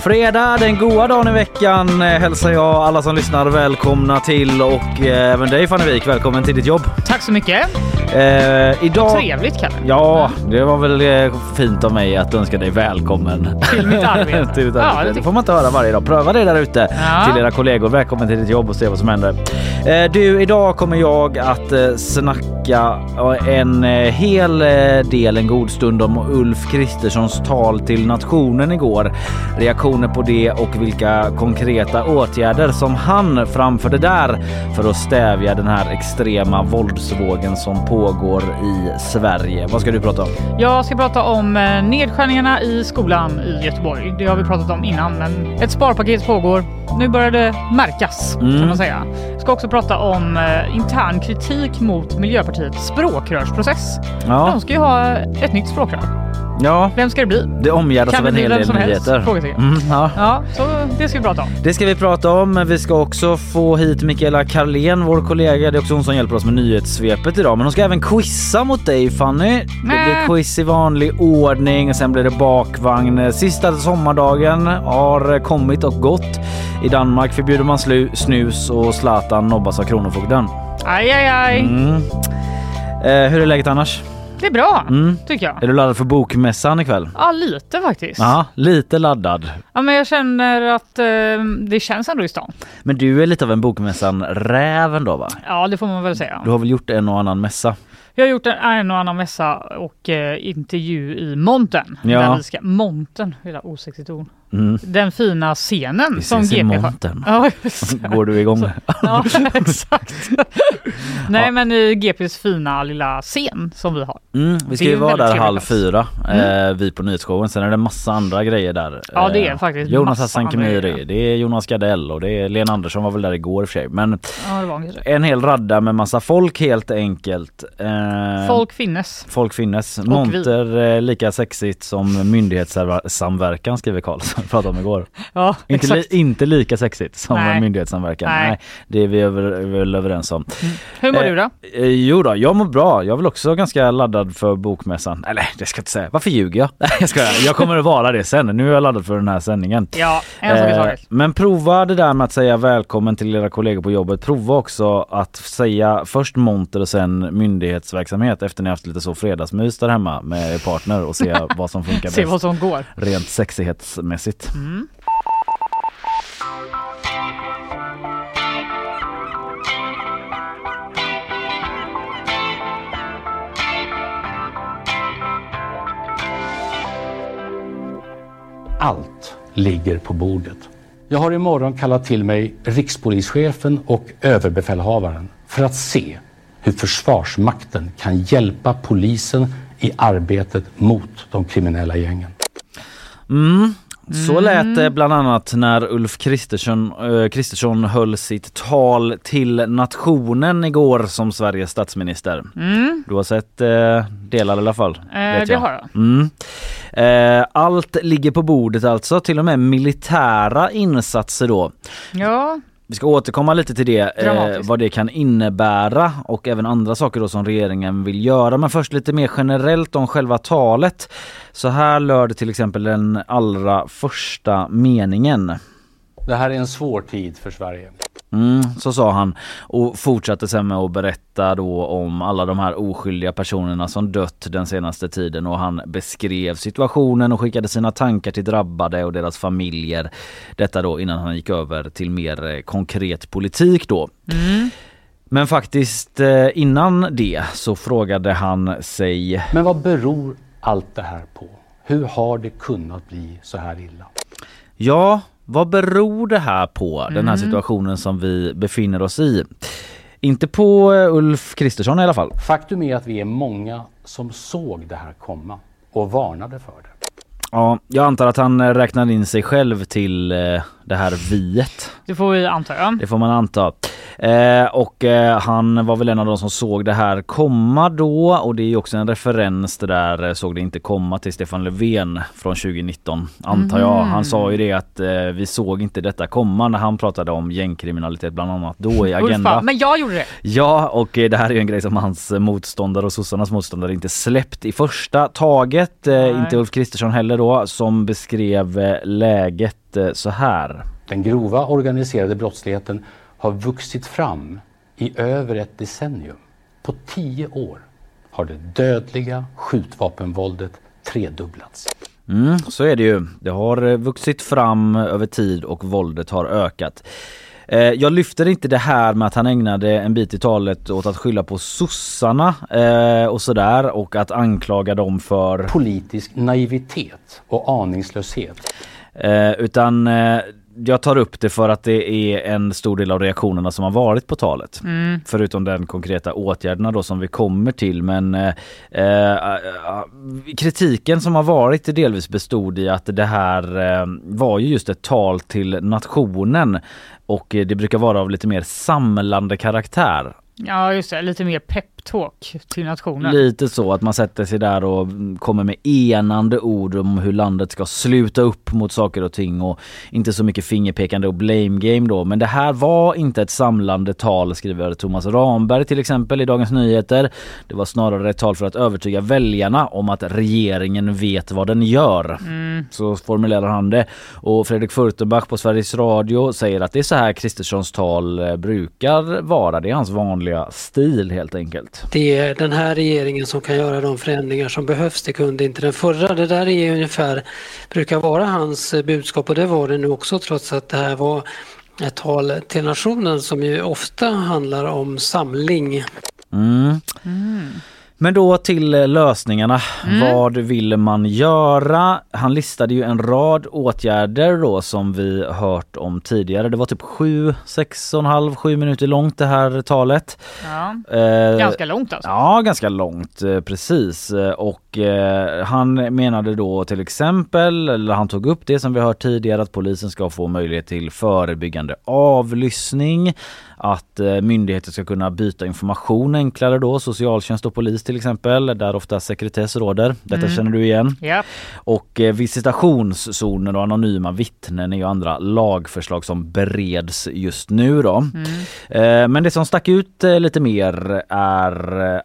Fredag, den goda dagen i veckan eh, hälsar jag alla som lyssnar välkomna till och eh, även dig Fanny Wijk, välkommen till ditt jobb. Tack så mycket. Eh, idag... Trevligt Kalle. Ja, det var väl eh, fint av mig att önska dig välkommen till mitt arbete. till ditt Ja, arbete. det det får man inte höra varje dag. Pröva det där ute Ja. till era kollegor. Välkommen till ditt jobb och se vad som händer. Eh, du, idag kommer jag att eh, snacka eh, en hel del, en god stund om Ulf Kristerssons tal till nationen igår. Reaktioner på det och vilka konkreta åtgärder som han framförde där för att stävja den här extrema våldsvågen som pågår i Sverige. Vad ska du prata om? Jag ska prata om eh, nedskärningarna i skolan i Göteborg. Det har vi pratat om innan, men ett sparpaket pågår. Nu börjar det märkas Mm. kan man säga. Jag ska också prata om eh, intern kritik mot Miljöpartiets språkrörsprocess. Ja, De ska ju ha ett nytt språkrör. Ja Vem ska det bli? det omgärdas Kan av en hel del nyheter. Mm, ja. Ja, så det ska vi prata om. Det ska vi prata om, vi ska också få hit Mikaela Carlén, vår kollega. Det är också hon som hjälper oss med nyhetssvepet idag. Men hon ska även quizza mot dig Fanny. Det blir Nä. quiz i vanlig ordning och sen blir det bakvagn. Sista sommardagen har kommit och gått. I Danmark förbjuder man snus och Zlatan nobbas av Kronofogden. Aj, aj, aj. Mm. Eh, hur är läget annars? Det är bra, Mm. tycker jag. Är du laddad för bokmässan ikväll? Ja, lite faktiskt. Ja, lite laddad. Ja, men jag känner att eh, det känns ändå i stan. Men du är lite av en bokmässan-räv ändå va? Ja, det får man väl säga. Du har väl gjort en och annan mässa? Jag har gjort en, en och annan mässa och eh, intervju i Monten. Ja. Där vi ska, Monten, hela osexigt ord. Mm. Den fina scenen Vi som GP har. monten. Ja. Går du igång? ja, exakt. Nej, men i GPs fina lilla scen som vi har. Mm, vi ska ju en vara där halv fyra, eh, vi på nyhetsshowen. Sen är det massa andra grejer där. Ja, det är Eh, faktiskt Jonas Hassan Khemiri, det är Jonas Gardell och det är Lena Andersson var väl där igår i och för sig. Men Ja, kanske. en hel radda med massa folk helt enkelt. Eh, Folk finnes. Folk finnes. vi. Monter lika sexigt som myndighetssamverkan skriver Karl som vi pratade om igår. Ja, Inte, li, inte lika sexigt som Nej. myndighetssamverkan. Nej. Nej. det är vi över, väl överens om. Hur mår Eh, du då? Eh, jo då, jag mår bra. Jag är väl också ganska laddad för bokmässan. Eller det ska jag inte säga. Varför ljuger jag? Jag skojar. Jag kommer att vara det sen. Nu är jag laddad för den här sändningen. Ja, en sak Eh, taget. men prova det där med att säga välkommen till era kollegor på jobbet. Prova också att säga först monter och sen myndighetsverksamhet efter ni haft lite så fredagsmys där hemma med er partner och se vad som funkar Se bäst vad som går. rent sexighetsmässigt. Mm. Allt ligger på bordet. Jag har imorgon kallat till mig rikspolischefen och överbefälhavaren för att se hur Försvarsmakten kan hjälpa polisen i arbetet mot de kriminella gängen. Mm. Så lät det bland annat när Ulf Kristersson, Kristersson höll sitt tal till nationen igår som Sveriges statsminister. Du har sett eh, delar i alla fall? Mm. Vet det jag. har jag. Mm. Allt ligger på bordet alltså, till och med militära insatser då. Ja, Vi ska återkomma lite till det, eh, vad det kan innebära och även andra saker då som regeringen vill göra. Men först lite mer generellt om själva talet. Så här löd till exempel den allra första meningen. Det här är en svår tid för Sverige. Mm, så sa han och fortsatte sen med att berätta då om alla de här oskyldiga personerna som dött den senaste tiden och han beskrev situationen och skickade sina tankar till drabbade och deras familjer. Detta då innan han gick över till mer eh, konkret politik då. Men faktiskt eh, innan det så frågade han sig Men vad beror allt det här på? Hur har det kunnat bli så här illa? Ja, vad beror det här på, den här situationen som vi befinner oss i? Inte på eh, Ulf Kristersson i alla fall. Faktum är att vi är många som såg det här komma och varnade för det. Ja, jag antar att han eh, räknar in sig själv till eh, det här viet. Det får vi anta ja. Det får man anta. Eh, och eh, han var väl en av de som såg det här komma då och det är också en referens det där eh, såg det inte komma till Stefan Löfven från 2019 antar jag. Mm. Han sa ju det att eh, vi såg inte detta komma när han pratade om gängkriminalitet bland annat då i Agenda. Ulfa, men jag gjorde det. Ja, och eh, det här är ju en grej som hans motståndare och sossarnas motståndare inte släppt i första taget. Eh, inte Ulf Kristersson heller då, som beskrev läget så här. Den grova organiserade brottsligheten har vuxit fram i över ett decennium. På tio år har det dödliga skjutvapenvåldet tredubblats. Mm, så är det ju. Det har vuxit fram över tid och våldet har ökat. Eh, Jag lyfter inte det här med att han ägnade en bit i talet åt att skylla på sossarna eh, och sådär och att anklaga dem för Politisk naivitet och aningslöshet. Eh, utan eh, jag tar upp det för att det är en stor del av reaktionerna som har varit på talet. Förutom den konkreta åtgärderna då som vi kommer till. Men eh, eh, eh, kritiken som har varit delvis bestod i att det här eh, var ju just ett tal till nationen och det brukar vara av lite mer samlande karaktär. Ja just det, lite mer peptalk till nationen. Lite så att man sätter sig där och mm, kommer med enande ord om hur landet ska sluta upp mot saker och ting och inte så mycket fingerpekande och blame game då. Men det här var inte ett samlande tal skriver Thomas Ramberg till exempel i Dagens Nyheter. Det var snarare ett tal för att övertyga väljarna om att regeringen vet vad den gör. Så formulerar han det. Och Fredrik Furtenbach på Sveriges Radio säger att det är så här Kristerssons tal eh, brukar vara. Det är hans vanliga stil helt enkelt. Det är den här regeringen som kan göra de förändringar som behövs. Det kunde inte den förra. Det där är ungefär, brukar vara hans budskap och det var det nu också trots att det här var ett tal till nationen som ju ofta handlar om samling. Mm. Men då till eh, lösningarna. Vad vill man göra? Han listade ju en rad åtgärder då som vi hört om tidigare. Det var typ sju, sex och en halv, sju minuter långt det här talet. Ja, Eh, ganska långt alltså. Ja, ganska långt eh, precis. Eh, Och eh, han menade då till exempel, eller han tog upp det som vi hört tidigare, att polisen ska få möjlighet till förebyggande avlyssning. Att eh, myndigheter ska kunna byta information enklare då, socialtjänst och polis till exempel, där ofta sekretess råder. Detta känner du igen. Ja. Och eh, visitationszoner och anonyma vittnen är ju andra lagförslag som bereds just nu då. Eh, men det som stack ut lite mer är eh,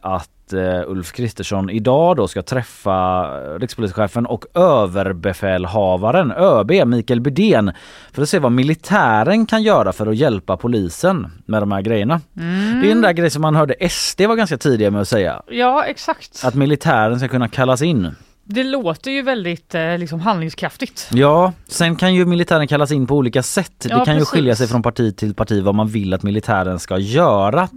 att eh, Ulf Kristersson idag då ska träffa rikspolischefen och överbefälhavaren ÖB Mikael Bydén för att se vad militären kan göra för att hjälpa polisen med de här grejerna. Det är en där grej som man hörde SD var ganska tidiga med att säga. ja, exakt. Att militären ska kunna kallas in. Det låter ju väldigt eh, liksom handlingskraftigt. Ja, sen kan ju militären kallas in på olika sätt. Ja, det kan ju precis. skilja sig från parti till parti vad man vill att militären ska göra.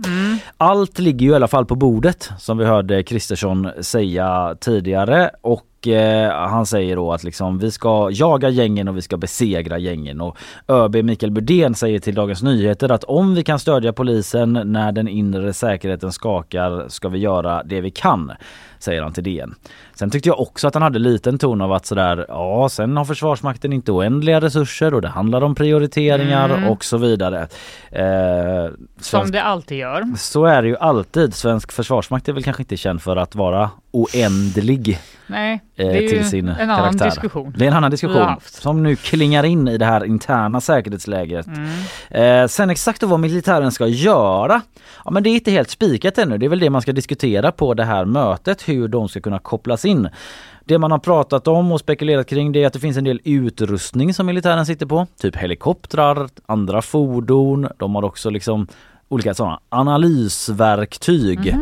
Allt ligger ju i alla fall på bordet som vi hörde Kristersson säga tidigare och eh, han säger då att liksom, vi ska jaga gängen och vi ska besegra gängen och ÖB Mikael Bydén säger till Dagens Nyheter att om vi kan stödja polisen när den inre säkerheten skakar ska vi göra det vi kan, säger han till DN. Sen tyckte jag också att han hade liten ton av att sådär, ja sen har Försvarsmakten inte oändliga resurser och det handlar om prioriteringar och så vidare. Eh, Som svensk- det alltid gör. så är det ju alltid. Svensk försvarsmakt är väl kanske inte känd för att vara oändlig Nej, eh, det är ju till sin en annan karaktär. diskussion. Det är en annan diskussion som nu klingar in i det här interna säkerhetsläget. Mm. Eh, sen exakt vad militären ska göra, ja men det är inte helt spikat ännu. Det är väl det man ska diskutera på det här mötet, hur de ska kunna kopplas in. Det man har pratat om och spekulerat kring det är att det finns en del utrustning som militären sitter på. Typ helikoptrar, andra fordon. De har också liksom olika sådana analysverktyg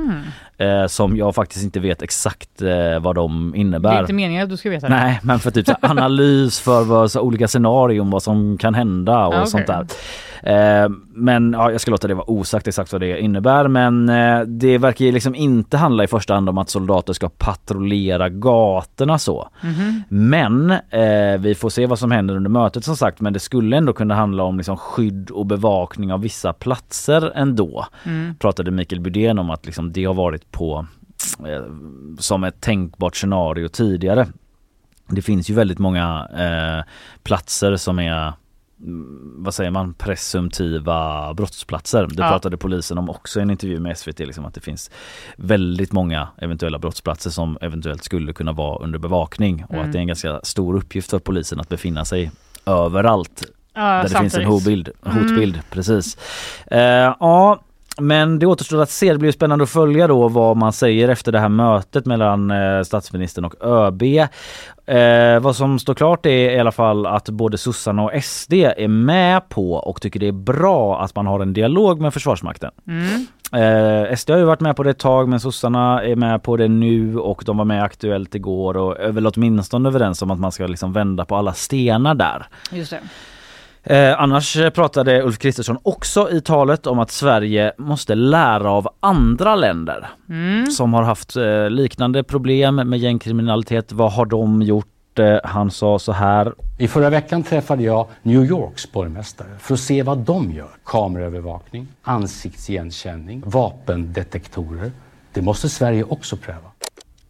eh, som jag faktiskt inte vet exakt eh, vad de Det är innebär. inte meningen att du ska veta det. Nej, men för typ så analys för vad, så olika scenarion, vad som kan hända och Ja, okej. sånt där. Eh, men ja, jag ska låta det vara osagt exakt vad det innebär. Men eh, det verkar ju liksom inte handla i första hand om att soldater ska patrullera gatorna så. Mhm. Men eh, vi får se vad som händer under mötet som sagt. Men det skulle ändå kunna handla om liksom skydd och bevakning av vissa platser ändå. Mm. Pratade Mikael Bydén om att liksom det har varit på som ett tänkbart scenario tidigare. Det finns ju väldigt många eh, platser som är vad säger man, presumtiva brottsplatser. Det Ja. pratade polisen om också i en intervju med SVT, liksom att det finns väldigt många eventuella brottsplatser som eventuellt skulle kunna vara under bevakning och Mm. att det är en ganska stor uppgift för polisen att befinna sig överallt Ja, där det finns en samtidigt. hotbild. Mm. hotbild precis. Eh, ja, men det återstår att se. Det blir spännande att följa då vad man säger efter det här mötet mellan eh, statsministern och ÖB. Eh, vad som står klart är i alla fall att både sossarna och SD är med på och tycker det är bra att man har en dialog med Försvarsmakten. Mm. Eh, SD har ju varit med på det ett tag men sossarna är med på det nu och de var med Aktuellt igår och är väl åtminstone överens om att man ska liksom vända på alla stenar där. Just det. Eh, annars pratade Ulf Kristersson också i talet om att Sverige måste lära av andra länder Mm. som har haft eh, liknande problem med gängkriminalitet. Vad har de gjort? Eh, han sa så här. I förra veckan träffade jag New Yorks borgmästare för att se vad de gör. Kameraövervakning, ansiktsigenkänning, vapendetektorer. Det måste Sverige också pröva.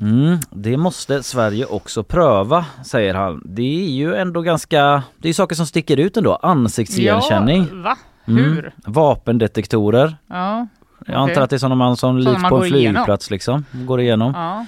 Mm, det måste Sverige också pröva, säger han. Det är ju ändå ganska, det är saker som sticker ut ändå. Ansiktsigenkänning, Ja, va? Mm. Hur? vapendetektorer. Ja. Jag antar att det är sådana man som likt på en går igenom. flygplats liksom, går igenom. Ja.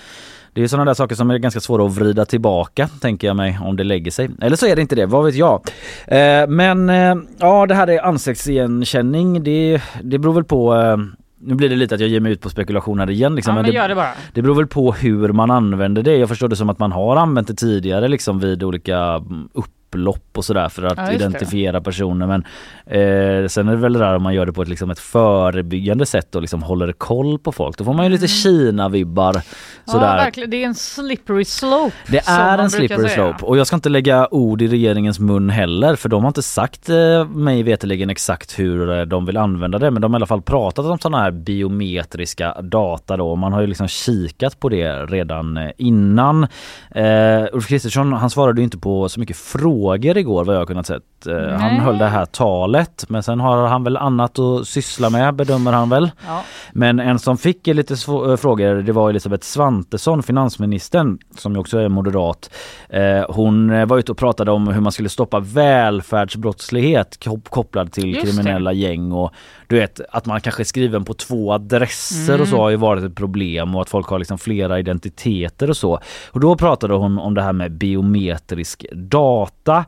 Det är sådana där saker som är ganska svåra att vrida tillbaka tänker jag mig om det lägger sig. Eller så är det inte det, vad vet jag. Eh, men eh, ja det här är ansiktsigenkänning. Det, det beror väl på eh, nu blir det lite att jag ger mig ut på spekulationer igen liksom, ja, men men det, gör det bara. det beror väl på hur man använder det. Jag förstår det som att man har använt det tidigare liksom vid olika mm, upplopp och sådär för att Ja, just det. identifiera personer men eh, sen är det väl det där om man gör det på ett, liksom ett förebyggande sätt och liksom håller koll på folk. Då får man ju lite Kina-vibbar Mm. Ja, sådär. verkligen. Det är en slippery slope. Det är en slippery slope och jag ska inte lägga ord i regeringens mun heller för de har inte sagt eh, mig veterligen exakt hur eh, de vill använda det men de har i alla fall pratat om sådana här biometriska data då man har ju liksom kikat på det redan eh, innan. Eh, Ulf Kristersson han svarade ju inte på så mycket frågor igår vad jag har kunnat sett. Eh, han Nej. höll det här talet men sen har han väl annat att syssla med bedömer han väl. Ja. Men en som fick lite eh, frågor det var Elisabeth Svantesson, finansministern, som ju också är moderat. Eh, hon var ute och pratade om hur man skulle stoppa välfärdsbrottslighet kop- kopplad till Just det. kriminella gäng och du vet att man kanske är skriven på två adresser och så har ju varit ett problem och att folk har liksom flera identiteter och så. Och då pratade hon om det här med biometrisk data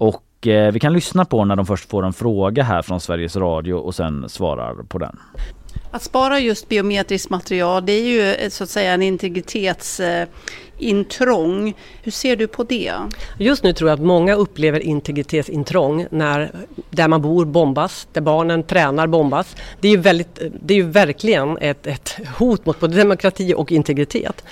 och eh, vi kan lyssna på när de först får en fråga här från Sveriges Radio och sen svarar på den. Att spara just biometriskt material, det är ju eh, så att säga en integritetsintrång. Hur ser du på det? Just nu tror jag att många upplever integritetsintrång när där man bor bombas, där barnen tränar bombas. Det är ju, väldigt, det är ju verkligen ett, ett hot mot både demokrati och integritet.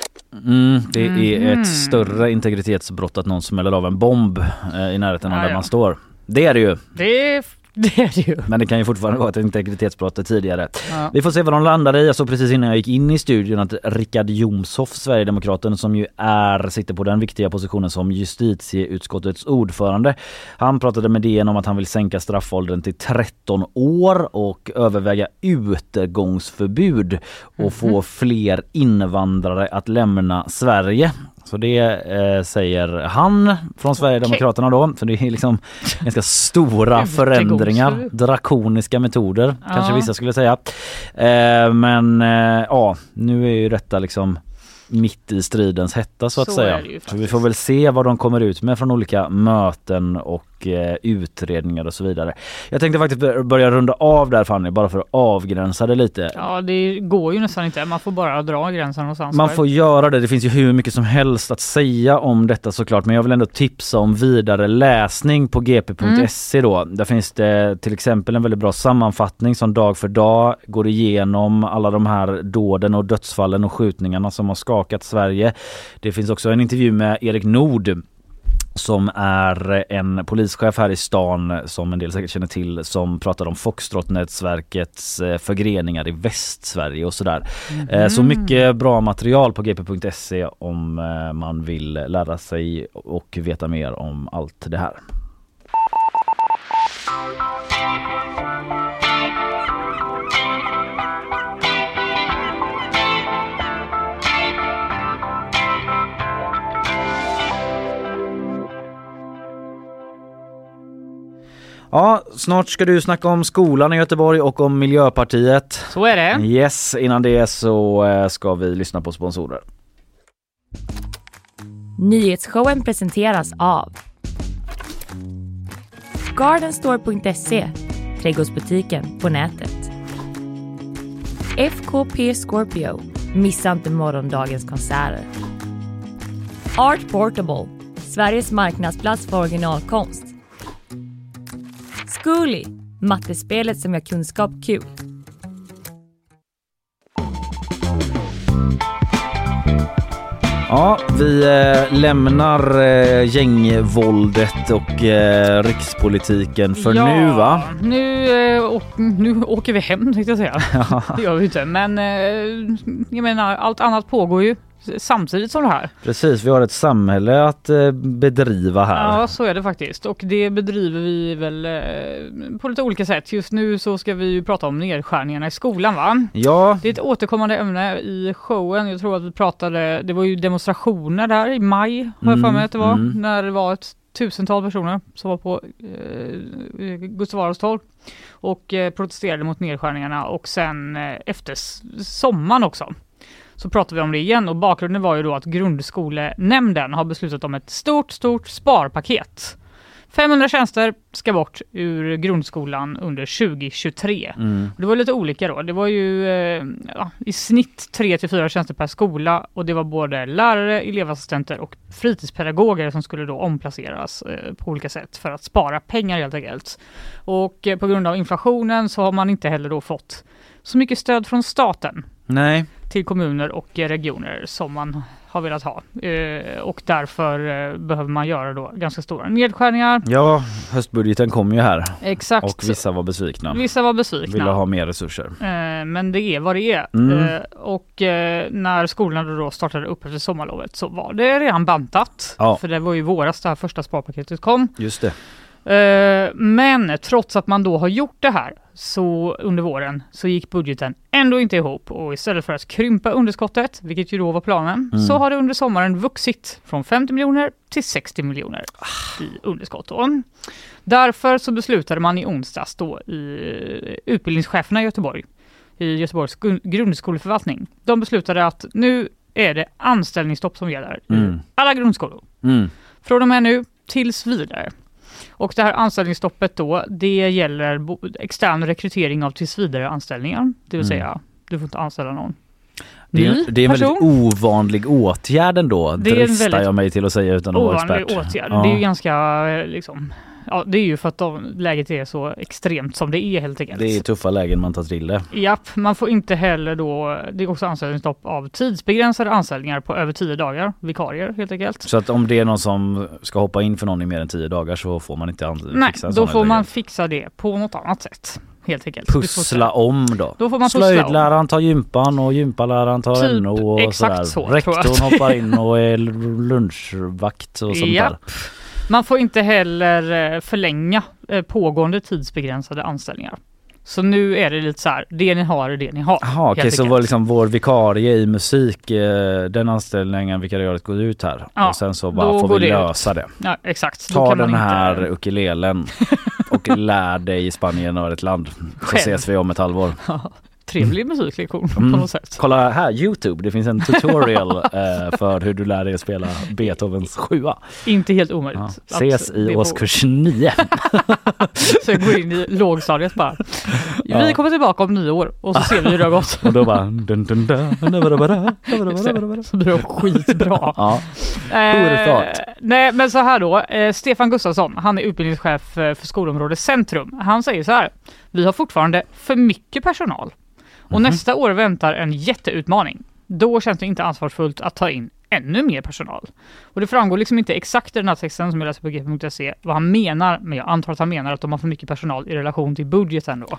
Mm, det är Mhm. ett större integritetsbrott att någon smäller av en bomb eh, i närheten av Ah, där ja. man står. Det är det ju, Det, det är det ju. men det kan ju fortfarande vara ett integritetsbrott tidigare. Ja. Vi får se vad de landar i. Jag såg precis innan jag gick in i studion att Rickard Jomshoff, Sverigedemokraten, som ju är, sitter på den viktiga positionen som justitieutskottets ordförande. Han pratade med DN om att han vill sänka straffåldern till 13 år och överväga utegångsförbud och få fler invandrare att lämna Sverige. Så det eh, säger han från Sverigedemokraterna då. Så det är liksom ganska stora förändringar. Drakoniska metoder kanske Ja. vissa skulle säga. Eh, men eh, ja, nu är ju detta liksom mitt i stridens hetta så att Så säga. vi får väl se vad de kommer ut med från olika möten och utredningar och så vidare. Jag tänkte faktiskt bör- börja runda av där Fanny, bara för att avgränsa det lite. Ja, det går ju nästan inte. Man får bara dra gränsen någonstans. Man får göra det. Det finns ju hur mycket som helst att säga om detta såklart. Men jag vill ändå tipsa om vidare läsning på gp.se då. Där finns det till exempel en väldigt bra sammanfattning som dag för dag går igenom alla de här dåden och dödsfallen och skjutningarna som har skakat Sverige. Det finns också en intervju med Erik Nord som är en polischef här i stan som en del säkert känner till som pratar om Foxtrot-nätverkets eh, förgreningar i Västsverige och sådär. Eh, Så mycket bra material på gp.se om eh, man vill lära sig och veta mer om allt det här. Ja, snart ska du snacka om skolan i Göteborg och om Miljöpartiet. Så är det. Yes, innan det så eh, ska vi lyssna på sponsorer. Nyhetsshowen presenteras av Gardenstore.se, trädgårdsbutiken på nätet. FKP Scorpio, missa inte morgondagens konserter. Art Portable, Sveriges marknadsplats för originalkonst. Zcooly, mattespelet som gör kunskap kul. Ja, vi eh, lämnar eh, gängvåldet och eh, rikspolitiken för ja, nu va? Nu, nu åker vi hem tänkte jag säga. det gör vi inte. Men jag menar allt annat pågår ju samtidigt som det här. Precis, vi har ett samhälle att eh, bedriva här. Ja, så är det faktiskt. Och det bedriver vi väl eh, på lite olika sätt. Just nu så ska vi ju prata om nedskärningarna i skolan va? Ja, Det är ett återkommande ämne i showen. Jag tror att vi pratade, det var ju demonstrationer där i maj har jag för mig att det var. Mm, När det var ett tusental personer som var på eh, Gustav Adolfs torg och eh, protesterade mot nedskärningarna och sen eh, efter sommaren också så pratar vi om det igen och bakgrunden var ju då att grundskolenämnden har beslutat om ett stort, stort sparpaket. 500 tjänster ska bort ur grundskolan under 2023. mm. Det var lite olika då. Det var ju eh, ja, i snitt 3 till 4 tjänster per skola och det var både lärare, elevassistenter och fritidspedagoger som skulle då omplaceras eh, på olika sätt för att spara pengar helt enkelt. Och eh, på grund av inflationen så har man inte heller då fått så mycket stöd från staten nej. till kommuner och regioner som man har velat ha. Eh, och därför eh, behöver man göra då ganska stora nedskärningar. Ja, höstbudgeten kom ju här Exakt. och vissa var besvikna. Vissa var besvikna. Ville ha mer resurser. Eh, Men det är vad det är. Mm. Eh, Och eh, när skolorna då startade upp efter sommarlovet så var det redan bantat. Ja. För det var ju våras det här första sparpaketet kom. Just det. Eh, Men trots att man då har gjort det här så under våren så gick budgeten ändå inte ihop och istället för att krympa underskottet, vilket ju då var planen, Mm. så har det under sommaren vuxit från 50 miljoner till 60 miljoner i underskott. Då. Därför så beslutade man i onsdags då i utbildningscheferna i Göteborg, i Göteborgs grundskoleförvaltning, de beslutade att nu är det anställningsstopp som gäller i Mm. alla grundskolor. Mm. Från och med nu tills vidare. Och det här anställningsstoppet då, det gäller extern rekrytering av tillsvidare anställningar. Det vill Mm. säga, du får inte anställa någon Det är, det är en väldigt ovanlig åtgärd ändå, Det dristar jag mig till att säga utan att vara Ovanlig expert. åtgärd. Ja. Det är ju ganska eh, liksom, ja det är ju för att de, läget är så extremt som det är helt enkelt. Det är tuffa lägen man tar till det. Japp, man får inte heller då, det är också anställningsstopp av tidsbegränsade anställningar på över tio dagar, vikarier helt enkelt. Så att om det är någon som ska hoppa in för någon i mer än tio dagar så får man inte Nej, fixa en då får man fixa det på något annat sätt. Helt enkelt. Pussla om då. Då får man pussla om. Slöjdläraren tar gympan och gympaläraren tar Typ NO och exakt sådär. så. Rektorn hoppar in och är lunchvakt och sånt Japp. där. Man får inte heller eh, förlänga eh, pågående tidsbegränsade anställningar. Så nu är det lite så här, det ni har är det ni har. Jaha okej så var liksom vår vikarie i musik, eh, den anställningen vikariatet går ut här. Ja, och sen så bara får vi det ut. lösa det. Ja, exakt. Ta den här inte- ukulelen och lär dig i Spanien och ett land. Så Själv. ses vi om ett halvår. Trevlig musiklektion Mm. på något sätt. Kolla här Youtube, det finns en tutorial eh, för hur du lär dig spela Beethovens sjua. Inte helt omöjligt. Ja. Ses i årskurs 9. Så jag går in i lågstadiet bara. Ja. Vi kommer tillbaka om nio år och så ser vi hur det har gått. Och då bara... Dun, dun, dun. Så blir det skitbra. Ja, thought? nej men så här då, eh, Stefan Gustafsson, han är utbildningschef eh, för skolområde Centrum. Han säger så här, vi har fortfarande för mycket personal och Mhm. nästa år väntar en jätteutmaning. Då känns det inte ansvarsfullt att ta in ännu mer personal. Och det framgår liksom inte exakt i den här texten som jag läser på gp.se vad han menar, men jag antar att han menar att de har för mycket personal i relation till budgeten då.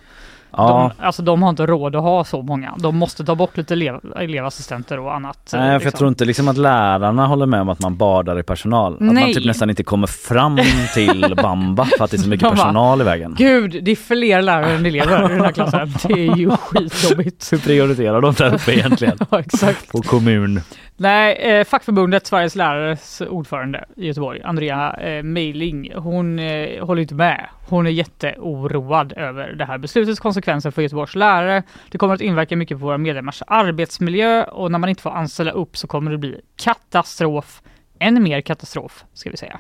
Ja. De, alltså de har inte råd att ha så många. De måste ta bort lite elev, elevassistenter och annat. Nej, för jag liksom. tror inte liksom att lärarna håller med om att man badar i personal. Att man Nej. typ nästan inte kommer fram till Bamba för att det är så mycket De bara, personal i vägen. Gud, det är fler lärare än elever i den här klassen. Det är ju skitjobbigt. Hur prioriterar de där uppe egentligen? Ja, exakt. På kommun. Nej, Eh, fackförbundet Sveriges lärares ordförande i Göteborg, Andrea eh, Meiling, hon eh, håller inte med. Hon är jätteoroad över det här beslutets konsekvenser för Göteborgs lärare. Det kommer att inverka mycket på våra medlemmars arbetsmiljö och när man inte får anställa upp så kommer det bli katastrof. Än mer katastrof ska vi säga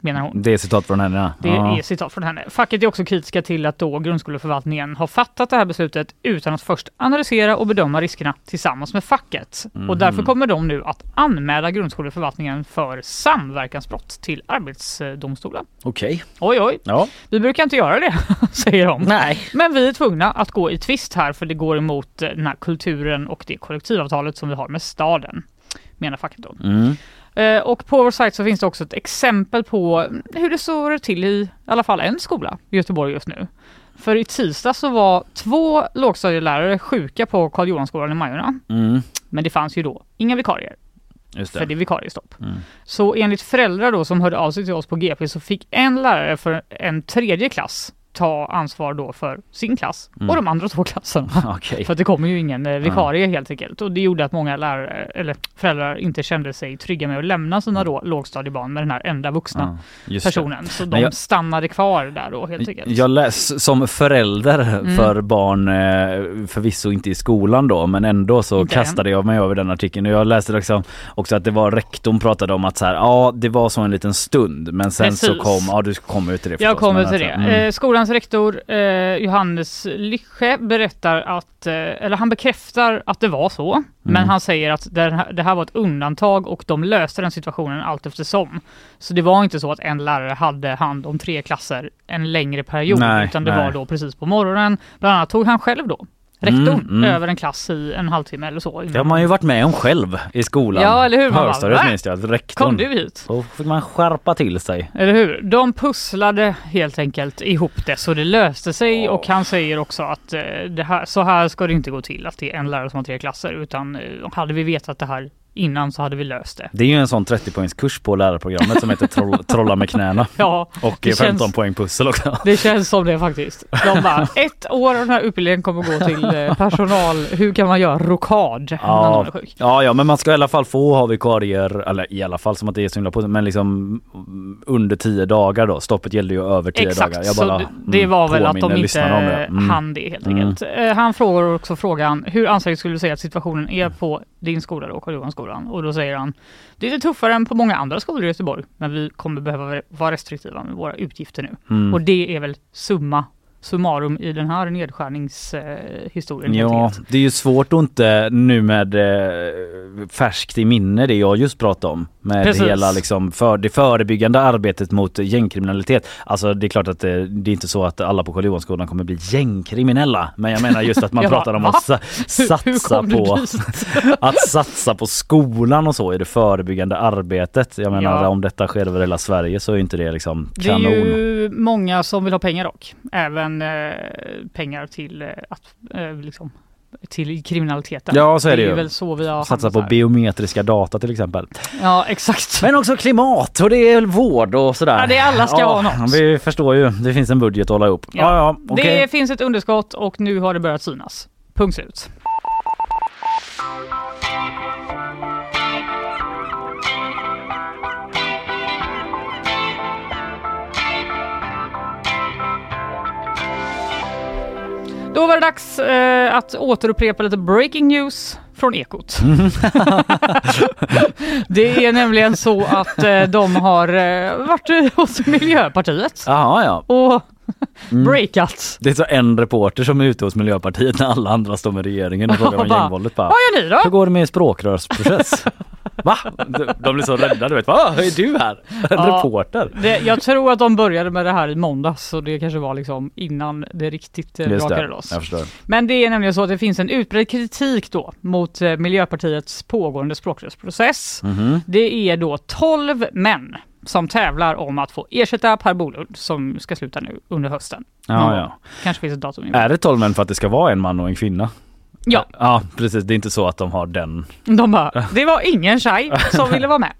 menar hon. Det är citat från henne? Ja. Det är citat från henne. Facket är också kritiska till att då grundskoleförvaltningen har fattat det här beslutet utan att först analysera och bedöma riskerna tillsammans med facket. Mm. Och därför mhm. kommer de nu att anmäla grundskoleförvaltningen för samverkansbrott till Arbetsdomstolen. Okej. Okay. Oj, oj. Ja. Vi brukar inte göra det, säger de. Nej. Men vi är tvungna att gå i tvist här för det går emot den här kulturen och det kollektivavtalet som vi har med staden, menar facket då. Mm. Eh, och på vår sajt så finns det också ett exempel på hur det står till i, i alla fall en skola i Göteborg just nu. För i tisdag så var två lågstadielärare sjuka på Karl Johanskolan i Majorna. Mm. Men det fanns ju då inga vikarier. Just det. För det är vikariestopp. Mm. Så enligt föräldrar då som hörde av sig till oss på GP så fick en lärare för en tredje klass ta ansvar då för sin klass mm. och de andra två klasserna. okay. För det kommer ju ingen eh, vikarie mm. helt enkelt och det gjorde att många lärare eller föräldrar inte kände sig trygga med att lämna sina då lågstadiebarn med den här enda vuxna ja, personen. Så de jag, stannade kvar där då helt enkelt. Jag läs som förälder mm. för barn, eh, förvisso inte i skolan då, men ändå så inte kastade än. jag mig över den artikeln och jag läste liksom också att det var rektorn pratade om att så här, ja det var så en liten stund men sen Precis. så kom, ja du kommer ut till det Jag kommer till det. Mm. Eh, skolan Skolans rektor eh, Johannes Lyche berättar att, eh, eller han bekräftar att det var så. Mm. Men han säger att det här, det här, var ett undantag och de löste den situationen allt eftersom. Så det var inte så att en lärare hade hand om tre klasser en längre period nej, utan det nej. var då precis på morgonen. Bland annat tog han själv då rektorn mm, mm. över en klass i en halvtimme eller så. Det har man ju varit med om själv i skolan. Ja, eller hur? Högstadiet minns jag. Rektorn. Kom du hit? Då fick man skärpa till sig. Eller hur? De pusslade helt enkelt ihop det så det löste sig oh. och han säger också att eh, det här, så här ska det inte gå till att det är en lärare som har tre klasser utan eh, hade vi vetat det här innan så hade vi löst det. Det är ju en sån 30 poängs kurs på lärarprogrammet som heter troll, Trolla med knäna. Ja, och 15 känns, poäng pussel också. Det känns som det faktiskt. De bara, ett år av den här utbildningen kommer gå till eh, personal. Hur kan man göra rokad ja, när någon är sjuk? Ja, ja, men man ska i alla fall få ha vikarier, eller i alla fall som att det är så himla på, men liksom under tio dagar då. Stoppet gällde ju över tio Exakt, dagar. Bara, så det, mm, var väl att de inte mm. hann det helt mm. enkelt. Mm. Han frågar också frågan, hur ansträngd skulle du säga att situationen är på din skola då, Karl Johan-skolan? Och då säger han, det är lite tuffare än på många andra skolor i Göteborg, men vi kommer behöva vara restriktiva med våra utgifter nu. Mm. Och det är väl summa summarum i den här nedskärningshistorien. Eh, ja, det är ju svårt att inte nu med eh, färskt i minne det jag just pratade om med Precis. hela liksom för det förebyggande arbetet mot gängkriminalitet. Alltså det är klart att det, det är inte så att alla på Karl Johanskolan kommer bli gängkriminella, men jag menar just att man pratar om att sa, satsa på att satsa på skolan och så i det förebyggande arbetet. Jag menar ja. om detta sker över hela Sverige så är inte det liksom kanon. Det är ju många som vill ha pengar dock, även eh, pengar till eh, att eh, liksom till kriminaliteten. Ja så är det, det är ju. väl så vi har Satsa på biometriska data till exempel. Ja exakt. Men också klimat och det är vård och sådär. Ja det alla ska ja, ha något. Vi förstår ju, det finns en budget att hålla ihop. Ja, ja, ja okay. Det finns ett underskott och nu har det börjat synas. Punkt slut. Då var det dags eh, att återupprepa lite breaking news från Ekot. det är nämligen så att eh, de har eh, varit hos Miljöpartiet. Jaha, ja. Och mm. breakat. Det är så en reporter som är ute hos Miljöpartiet när alla andra står med regeringen och frågar om gängvåldet. Vad gör ni då? Hur går det med språkrörsprocess? Va? De blir så rädda du vet. Vad är du här? En ja, reporter? Det, jag tror att de började med det här i måndags så det kanske var liksom innan det riktigt eh, Just brakade loss. Jag förstår. Men det är nämligen så att det finns en utbredd kritik då mot eh, Miljöpartiets pågående språkrörsprocess. Mm -hmm. Det är då 12 män som tävlar om att få ersätta Per Bolund som ska sluta nu under hösten. Ja, ja. Kanske finns ett datum. Är det 12 män för att det ska vara en man och en kvinna? Ja. Ja precis, det är inte så att de har den. De bara, det var ingen tjej som ville vara med.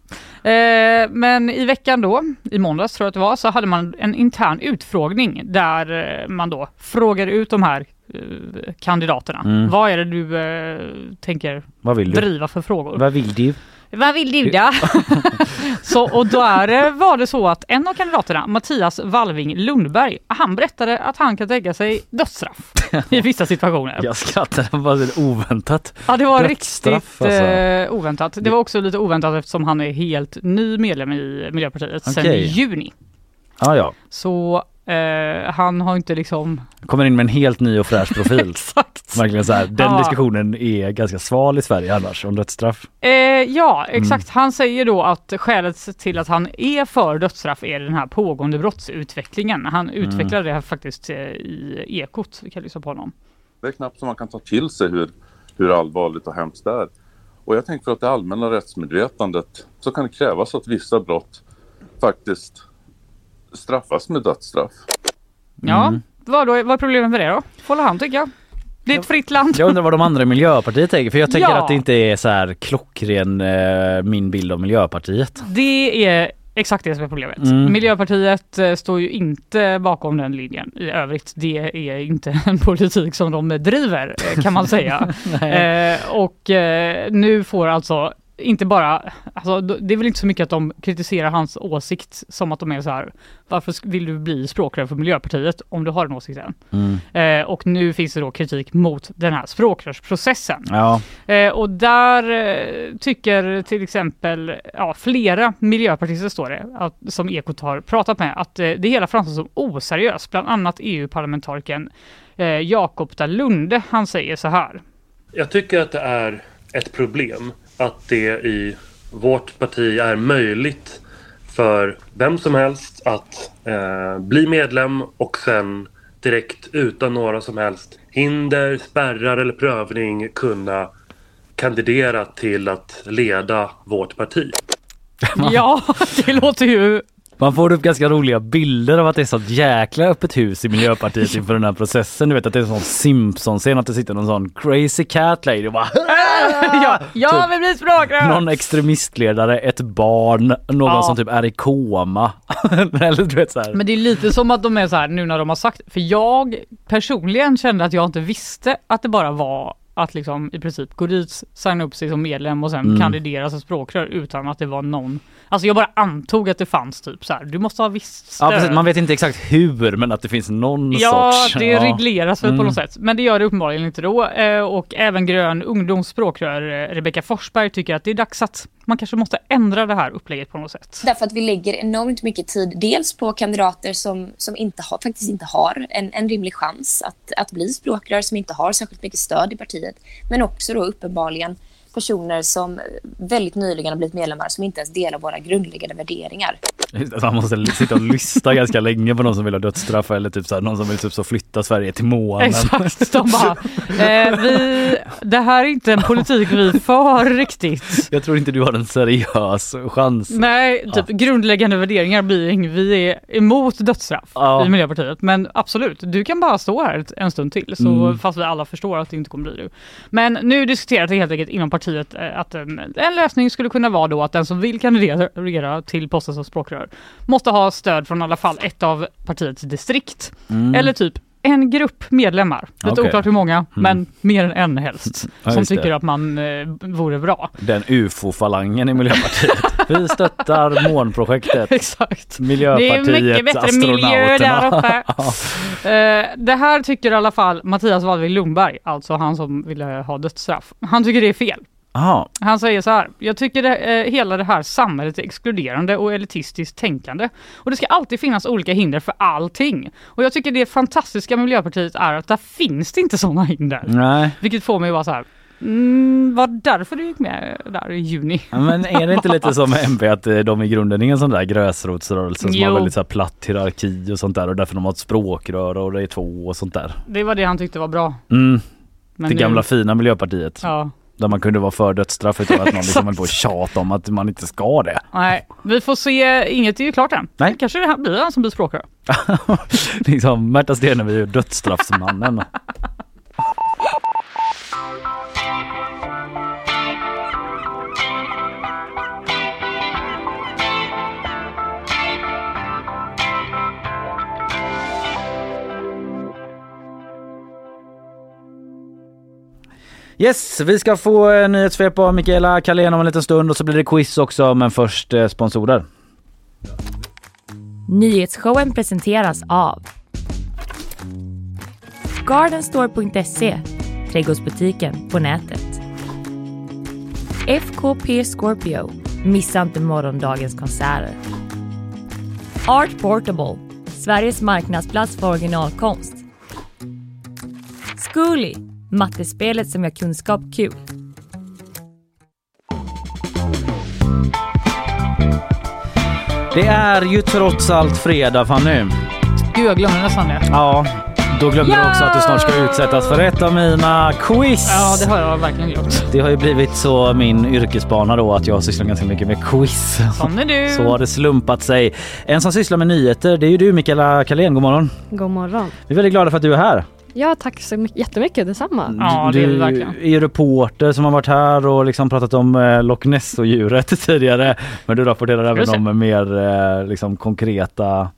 Eh, men i veckan då, i måndags tror jag att det var, så hade man en intern utfrågning där eh, man då frågade ut de här eh, kandidaterna. Mm. Vad är det du eh, tänker Vad vill du? driva för frågor? Vad vill du? Vad vill du då? så, och där var det så att en av kandidaterna, Mattias Walving Lundberg, han berättade att han kan tänka sig dödsstraff i vissa situationer. Jag skrattar, det var lite oväntat. Ja det var riktigt alltså. eh, oväntat. Det var också lite oväntat eftersom han är helt ny medlem i Miljöpartiet sedan Okej. juni. Ja, ja. Så eh, han har inte liksom... Kommer in med en helt ny och fräsch profil. Exakt. Verkligen så här. Den Ja. diskussionen är ganska sval i Sverige annars om dödsstraff. Eh, ja, exakt. Mm. Han säger då att skälet till att han är för dödsstraff är den här pågående brottsutvecklingen. Han Mm. utvecklar det här faktiskt eh, i Ekot. Vi kan lyssna på honom. Det är knappt som man kan ta till sig hur, hur allvarligt och hemskt det är. Och jag tänker att det allmänna rättsmedvetandet så kan det krävas att vissa brott faktiskt straffas med dödsstraff. Ja, Mm. vad, då, vad är problemet med det då? Får han tycka. Det är ett fritt land. Jag undrar vad de andra i Miljöpartiet tänker för jag tänker Ja. att det inte är så här klockren eh, min bild av Miljöpartiet. Det är exakt det som är problemet. Mm. Miljöpartiet eh, står ju inte bakom den linjen i övrigt. Det är inte en politik som de driver eh, kan man säga. eh, och eh, nu får alltså inte bara, alltså, det är väl inte så mycket att de kritiserar hans åsikt som att de är så här, varför vill du bli språkrör för Miljöpartiet om du har den åsikten? Mm. Eh, och nu finns det då kritik mot den här språkrörsprocessen. Ja, Eh, och där eh, tycker till exempel ja, flera miljöpartister står det, att, som Ekot har pratat med, att eh, det hela framstår som oseriöst. Bland annat EU-parlamentarikern eh, Jakob Dalunde, han säger så här. Jag tycker att det är ett problem att det i vårt parti är möjligt för vem som helst att eh, bli medlem och sen direkt utan några som helst hinder, spärrar eller prövning kunna kandidera till att leda vårt parti. Ja, det låter ju man får upp ganska roliga bilder av att det är sånt jäkla öppet hus i Miljöpartiet inför den här processen. Du vet att det är en sån Simpson-scen att det sitter någon sån crazy cat lady och bara ja, jag vill bli språkrör! Någon extremistledare, ett barn, någon Ja. som typ är i koma. Eller du vet så här. Men det är lite som att de är så här nu när de har sagt, för jag personligen kände att jag inte visste att det bara var att liksom i princip gå dit, signa upp sig som medlem och sen Mm. kandidera som språkrör utan att det var någon. Alltså jag bara antog att det fanns typ så här, du måste ha visst Ja, precis. Man vet inte exakt hur men att det finns någon Ja, sorts... det ja. regleras väl på Mm. något sätt. Men det gör det uppenbarligen inte då. Eh, Och även Grön ungdoms språkrör eh, Rebecka Forsberg tycker att det är dags att man kanske måste ändra det här upplägget på något sätt. Därför att vi lägger enormt mycket tid dels på kandidater som, som inte har, faktiskt inte har en, en rimlig chans att, att bli språkrör, som inte har särskilt mycket stöd i partiet. Men också då uppenbarligen personer som väldigt nyligen har blivit medlemmar som inte ens delar våra grundläggande värderingar. Man måste sitta och lyssna ganska länge på någon som vill ha dödsstraff eller typ så här, någon som vill typ så flytta Sverige till månen. Exakt, de bara, eh, vi, det här är inte en politik vi för riktigt. Jag tror inte du har en seriös chans. Nej, typ grundläggande värderingar blir. Vi är emot dödsstraff Ja. i Miljöpartiet. Men absolut, du kan bara stå här en stund till. Så, Mm. Fast vi alla förstår att det inte kommer bli det. Men nu diskuteras det helt enkelt inom partiet eh, att en, en lösning skulle kunna vara då att den som vill kandidera till posten som språkrör måste ha stöd från i alla fall ett av partiets distrikt. Mm. Eller typ en grupp medlemmar. Lite Okej. oklart hur många, men mer än en helst. Ja, som just det. tycker att man eh, vore bra. Den ufo-falangen i Miljöpartiet. Vi stöttar månprojektet. Exakt. Det är Miljöpartiet, mycket bättre miljö där uppe. Eh, det här tycker i alla fall Mattias Wallvik Lundberg, alltså han som ville ha dödsstraff. Han tycker det är fel. Jaha, Han säger så här, jag tycker det, eh, hela det här samhället är exkluderande och elitistiskt tänkande. Och det ska alltid finnas olika hinder för allting. Och jag tycker det fantastiska med Miljöpartiet är att där finns det inte sådana hinder. nej. Vilket får mig att vara så här, mm, var därför du gick med där i juni? Ja, Men är det inte lite som MP att eh, de i grunden är en sån där gräsrotsrörelse som har väldigt så platt hierarki och sånt där och därför de har ett språkrör och det är två och sånt där. Det var det han tyckte var bra. Mm, Men det nu- gamla fina Miljöpartiet. Ja. Där man kunde vara för dödsstraff utan att någon liksom höll på och tjata om att man inte ska det. Nej, vi får se. Inget är ju klart än. Nej. Kanske det här blir han som blir språkrör. liksom Märta Stenevi är dödsstraffsmannen. Yes, vi ska få en nyhetssvep av Mikaela Kalén om en liten stund och så blir det quiz också men först eh, sponsorer. Nyhetsshowen presenteras av Gardenstore.se, trädgårdsbutiken på nätet. FKP Scorpio, missa inte morgondagens konserter. Art Portable, Sveriges marknadsplats för originalkonst. Zcooly, mattespelet som gör kunskap kul. Det är ju trots allt fredag Fanny. Gud, jag glömde nästan det. Ja, då glömde du Ja! också att du snart ska utsättas för ett av mina quiz. Ja, det har jag verkligen glömt. Det har ju blivit så min yrkesbana då att jag sysslar ganska mycket med quiz. Sån är du. Så har det slumpat sig. En som sysslar med nyheter det är ju du Mikaela Kalén, god morgon. God morgon. Vi är väldigt glada för att du är här. Ja, tack så mycket, jättemycket. Detsamma. Ja, det är du verkligen. är reporter som har varit här och liksom pratat om eh, Loch Ness och djuret tidigare. Men du rapporterar även om mer eh, liksom konkreta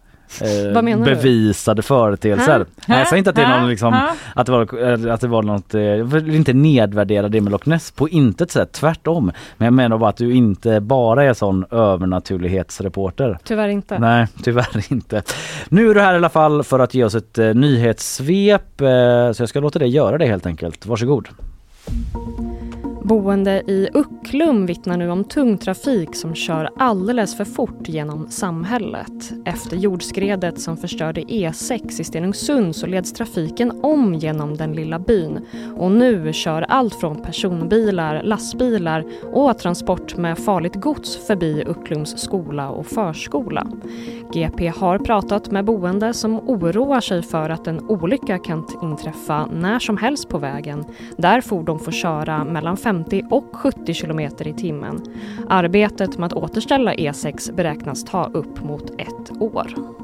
eh, menar du? bevisade företeelser. Hä? Nej, Jag säger inte att det är någon liksom, att det var, att det var något, eh, jag vill inte nedvärdera det med Loch Ness på intet sätt, tvärtom. Men jag menar bara att du inte bara är sån övernaturlighetsreporter. Tyvärr inte. Nej, tyvärr inte. Nu är du här i alla fall för att ge oss ett eh, nyhetssvep eh, så jag ska låta dig göra det helt enkelt. Varsågod. Boende i Ucklum vittnar nu om tung trafik som kör alldeles för fort genom samhället. Efter jordskredet som förstörde E6 i Stenungsund så leds trafiken om genom den lilla byn. Och nu kör allt från personbilar, lastbilar och transport med farligt gods förbi Ucklums skola och förskola. GP har pratat med boende som oroar sig för att en olycka kan inträffa när som helst på vägen där fordon får köra mellan 50 och 70 kilometer i timmen. Arbetet med att återställa E6 beräknas ta upp mot ett år.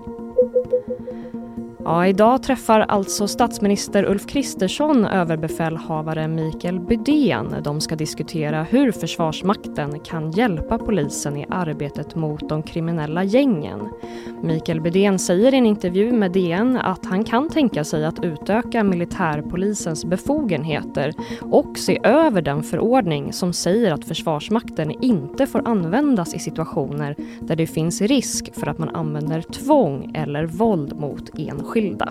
Ja, idag träffar alltså statsminister Ulf Kristersson överbefälhavare Mikael Bydén. De ska diskutera hur Försvarsmakten kan hjälpa polisen i arbetet mot de kriminella gängen. Mikael Bydén säger i en intervju med DN att han kan tänka sig att utöka militärpolisens befogenheter och se över den förordning som säger att Försvarsmakten inte får användas i situationer där det finns risk för att man använder tvång eller våld mot enskilda skilda.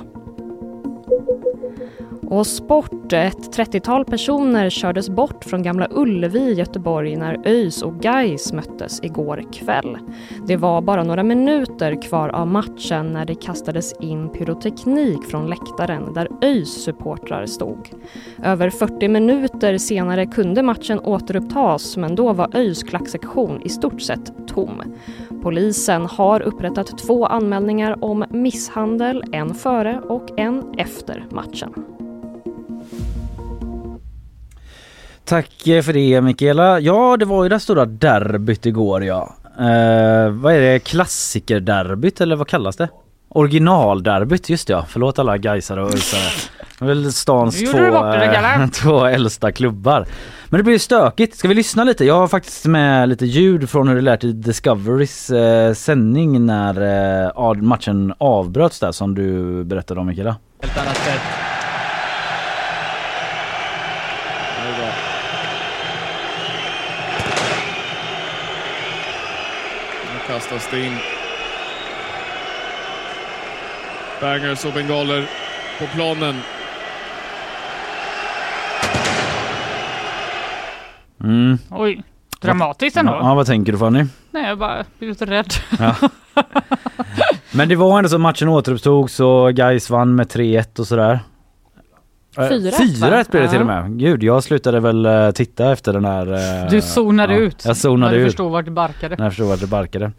Och sport. Ett 30-tal personer kördes bort från Gamla Ullevi i Göteborg när ÖIS och Gais möttes igår kväll. Det var bara några minuter kvar av matchen när det kastades in pyroteknik från läktaren där ÖIS supportrar stod. Över 40 minuter senare kunde matchen återupptas men då var ÖIS klacksektion i stort sett tom. Polisen har upprättat två anmälningar om misshandel, en före och en efter matchen. Tack eh, för det Mikaela. Ja, det var ju det stora derbyt igår ja. Eh, vad är det? Klassikerderbyt eller vad kallas det? Originalderbyt, just det, ja. Förlåt alla Gaisare och Öisare. Det är väl stans två, det, eh, två äldsta klubbar. Men det blir stökigt. Ska vi lyssna lite? Jag har faktiskt med lite ljud från hur det lät i Discoverys eh, sändning när eh, matchen avbröts där som du berättade om Mikaela. Helt annat sätt. Kastas det in. Bangers och bengaler på planen. Mm. Oj, dramatiskt ändå. Ja, vad tänker du Fanny? Nej, jag bara blir lite rädd. Ja. Men det var ändå så matchen återupptogs och Gais vann med 3-1 och sådär. Eh, 4-1, 4-1 va? blev det till och med. Gud, jag slutade väl eh, titta efter den här... eh, Du zonade ja, ut. Jag zonade när du ut. förstod vart det barkade. När jag förstod vart det barkade.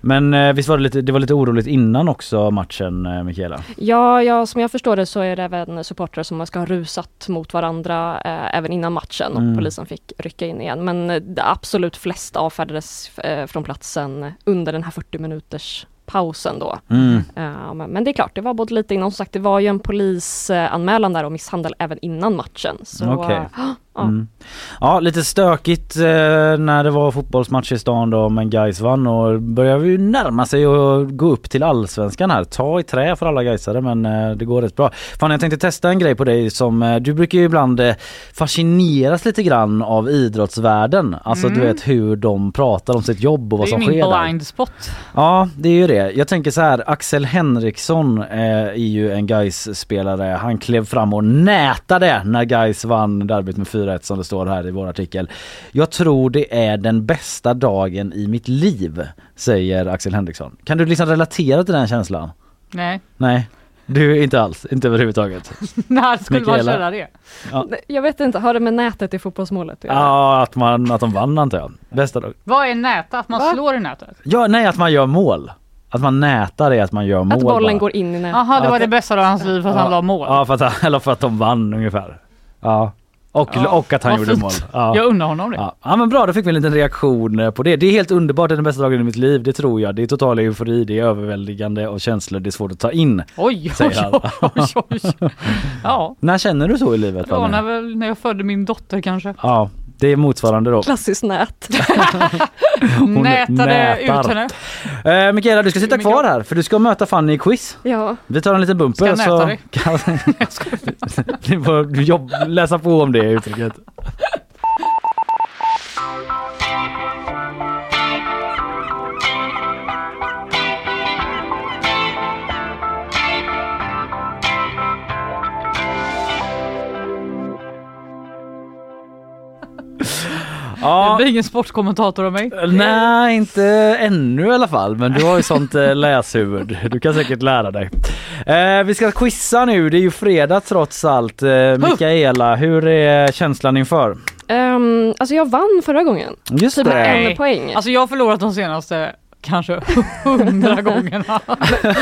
Men eh, visst var det lite, det var lite oroligt innan också matchen eh, Mikaela? Ja, ja, som jag förstår det så är det även supportrar som ska ha rusat mot varandra eh, även innan matchen och Mm. polisen fick rycka in igen. Men eh, det absolut flesta avfärdades eh, från platsen under den här 40 minuters pausen då. Mm. Eh, men, det är klart, det var både lite innan, som sagt det var ju en polisanmälan där om misshandel även innan matchen. Så Okej. eh, Ja. Mm. Ja, lite stökigt eh, när det var fotbollsmatch i stan då men Gais vann och börjar vi ju närma sig och gå upp till allsvenskan här. Ta i trä för alla Gaisare men eh, det går rätt bra. Fan jag tänkte testa en grej på dig som eh, du brukar ju ibland eh, fascineras lite grann av idrottsvärlden. Alltså Mm. du vet hur de pratar om sitt jobb och vad det är som ju sker min där. blind spot. Ja, det är ju det. Jag tänker så här, Axel Henriksson eh, är ju en guys spelare Han klev fram och nätade när Guys vann derbyt med 4-1 som det står här i vår artikel. Jag tror det är den bästa dagen i mitt liv, säger Axel Henriksson. Kan du liksom relatera till den känslan? Nej, Nej, du inte alls, inte överhuvudtaget. när skulle man Mikaela? köra det? Ja. Jag vet inte, har det med nätet i fotbollsmålet göra? Ja, att, man, att de vann antar jag. Bästa dag. Vad är näta? Att man Va? slår i nätet? Ja, nej att man gör mål. Att man nätar är att man gör mål Att bollen bara. går in i nätet? Jaha, det var Att- det bästa av hans liv för att han la mål. Ja, för att, eller för att de vann ungefär. Ja. Och, Ja, och att han vad gjorde fint. mål. Ja. Jag undrar honom det. Ja. ja men bra, då fick vi en liten reaktion eh, på det. Det är helt underbart, det är den bästa dagen i mitt liv, det tror jag. Det är total eufori, det är överväldigande och känslor det är svårt att ta in. Oj, oj, oj, oj, oj. Ja, När känner du så i livet? Fanny? när, när jag födde min dotter kanske. Ja, det är motsvarande då. Klassiskt nät. Hon Nätade nätar. ut henne. Eh, Mikaela, du ska sitta kvar här för du ska möta Fanny i quiz. Ja, Vi tar en liten bumper Ska jag näta så dig? ni får jobb, läsa på om det uttrycket. Ja, blir ingen sportkommentator av mig. nej inte ännu i alla fall men du har ju sånt eh, läshuvud. Du kan säkert lära dig. Eh, vi ska quizza nu, det är ju fredag trots allt. Eh, Mikaela, hur är känslan inför? um, alltså jag vann förra gången. Just Typ det. en poäng. Alltså jag har förlorat de senaste kanske hundra gångerna.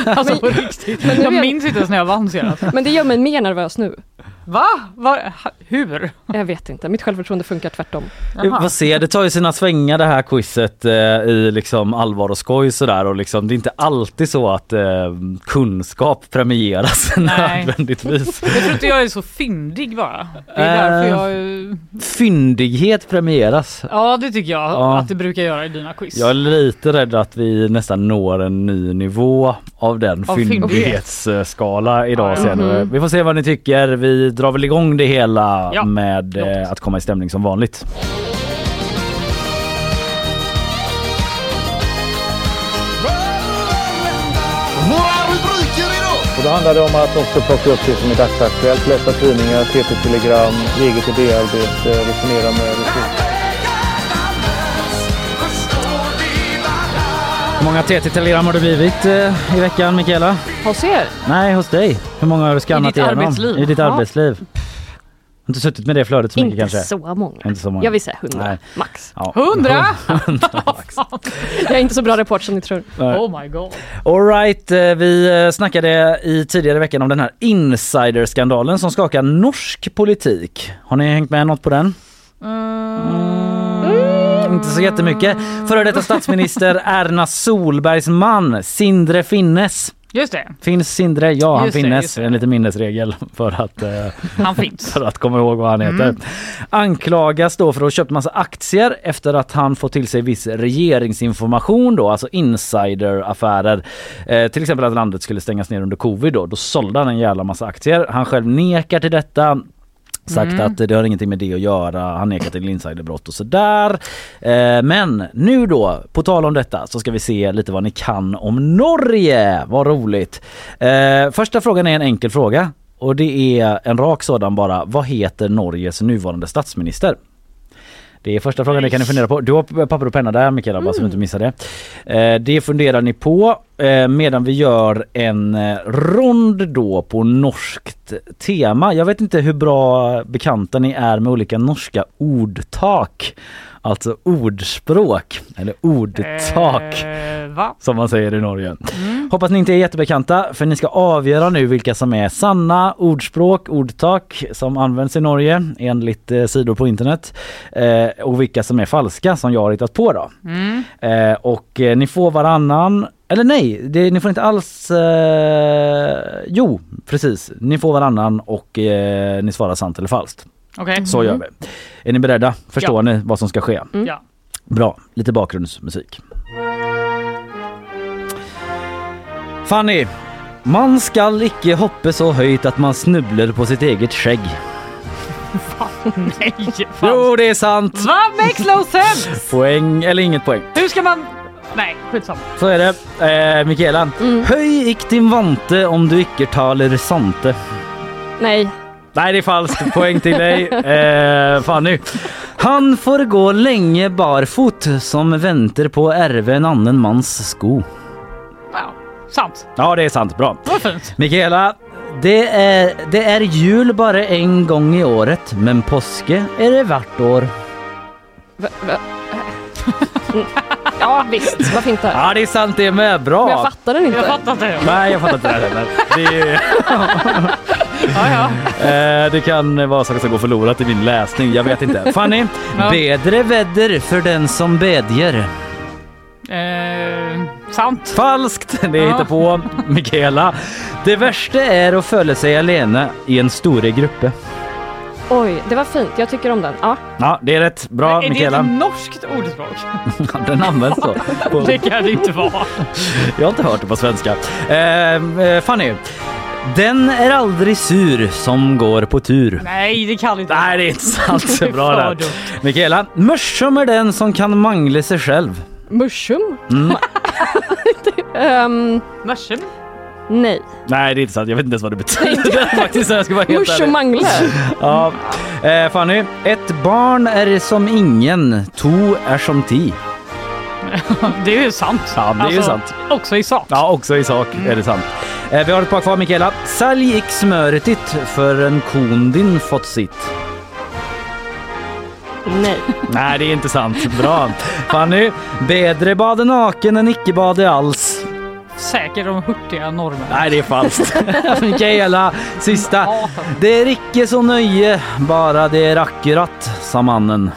Alltså på riktigt. men nu Jag är- minns inte ens när jag vann senast. Men det gör mig mer nervös nu. Va? Va? Hur? Jag vet inte, mitt självförtroende funkar tvärtom. Vi får se, det tar ju sina svängar det här quizet eh, i liksom allvar och skoj sådär och liksom det är inte alltid så att eh, kunskap premieras Nej. nödvändigtvis. Jag tror inte jag är så fyndig bara. Det är därför Eh. jag... eh, Fyndighet premieras. Ja det tycker jag Ja. att det brukar göra i dina quiz. Jag är lite rädd att vi nästan når en ny nivå av den Av fyndighet. fyndighetsskala idag senare. Mhm. Vi får se vad ni tycker. Vi drar väl igång det hela Ja, med eh, att komma i stämning som vanligt. Och då handlar det om att också plocka upp det som är dagsaktuellt, läsa tidningar, TT-telegram, eget idéarbete, resonera med resurser. Många TT-telegram har det blivit eh, i veckan Mikaela? Hos er? Nej, hos dig. Hur många har du skannat ditt igenom? arbetsliv. I ditt Ja. arbetsliv. Har inte suttit med det flödet så mycket Inte kanske? så många. Inte så många. Jag vill säga hundra, Nej. max. Ja. Hundra? Jag är inte så bra reporter som ni tror. Nej. Oh my god. Alright, eh, vi eh, snackade i tidigare veckan om den här insiderskandalen som skakar norsk politik. Har ni hängt med något på den? Mm, inte så jättemycket. Före detta statsminister Erna Solbergs man Sindre Finnes. Just det, Finns Sindre? Ja, han Just det, finnes. just det. En liten minnesregel för att eh, han finns. för att komma ihåg vad han heter. Mm. Anklagas då för att ha köpt massa aktier efter att han fått till sig viss regeringsinformation då, alltså insideraffärer. Eh, till exempel att landet skulle stängas ner under covid då. Då sålde han en jävla massa aktier. Han själv nekar till detta. Sagt Mm. att det har ingenting med det att göra. Han nekar till insiderbrott och sådär. Eh, men nu då, på tal om detta så ska vi se lite vad ni kan om Norge. Vad roligt. Eh, första frågan är en enkel fråga. Och det är en rak sådan bara. Vad heter Norges nuvarande statsminister? Det är första frågan, det kan ni fundera på. Du har papper och penna där Mikaela, bara så du inte missar det. Eh, det funderar ni på eh, medan vi gör en eh, rond då på norskt tema. Jag vet inte hur bra bekanta ni är med olika norska ordtak. Alltså ordspråk eller ordtak Eh, som man säger i Norge. Mm. Hoppas ni inte är jättebekanta för ni ska avgöra nu vilka som är sanna ordspråk, ordtak som används i Norge enligt eh, sidor på internet eh, och vilka som är falska som jag har hittat på då. Mm. Eh, och eh, ni får varannan eller nej, det, ni får inte alls... Eh, jo, precis. Ni får varannan och eh, ni svarar sant eller falskt. Okej. Så gör vi. Är ni beredda? Förstår ni vad som ska ske? Mm. Ja. Bra, lite bakgrundsmusik. Fanny, man skall icke hoppa så höjt att man snubblar på sitt eget skägg. Nej, fan. Jo, det är sant. Va? Makes no sense! Poäng eller inget poäng. Hur ska man... Nej, skitsamma. Så är det. Eh, Mikaela, höj ick din vante om du icke taler sante. Nej. Nej, det är falskt. Poäng till dig. Eh, Fanny. Han får gå länge barfot som väntar på att ärva en annan mans sko. Ja, sant. Ja, det är sant. Bra. Det var fint. Mikaela, det är, det är jul bara en gång i året, men påske är det vart år. Va, va? Ja visst, varför inte? Ja, det är sant det med. Bra. Men jag fattar den inte. Jag fattar inte. Nej, jag fattar inte det här heller. Det, är- Ja, ja. eh, det kan vara saker som går förlorat i min läsning. Jag vet inte. Fanny, Ja. bedre väder för den som bedjer. Eh, sant. Falskt! Det Ja. hittar på Mikaela. Det värsta är att följa sig alene i en stor grupp. Oj, det var fint. Jag tycker om den. Ja. Ja, det är rätt. Bra är det Mikaela. ett norskt ordspråk? Den används så. Det kan det inte vara. Jag har inte hört det på svenska. Eh, eh, Fanny. Den är aldrig sur som går på tur. Nej, det kan inte Nej, det är inte sant. Det är Bra där. Mikaela. Mörssom är den som kan mangla sig själv. Mushum? Mm. Ehm, Mörsem? Nej. Nej, det är inte sant. Jag vet inte ens vad det betyder faktiskt. Jag ska vara helt och mangle. Ja. Eh, Fanny. Ett barn är som ingen, to är som ti. Det är ju sant. Ja, det är ju Alltså, sant. Också i sak. Ja, också i sak är det sant. Eh, vi har ett par kvar Mikaela. Sälj ick smöret ditt för en kon din fått sitt. Nej. Nej, det är inte sant. Bra. Fanny. Bedre bada naken än icke bada alls. Säkert de hurtiga norrmännen. Nej, det är falskt. Mikaela, sista. Det är icke så nöje, bara det är akkurat, sa mannen.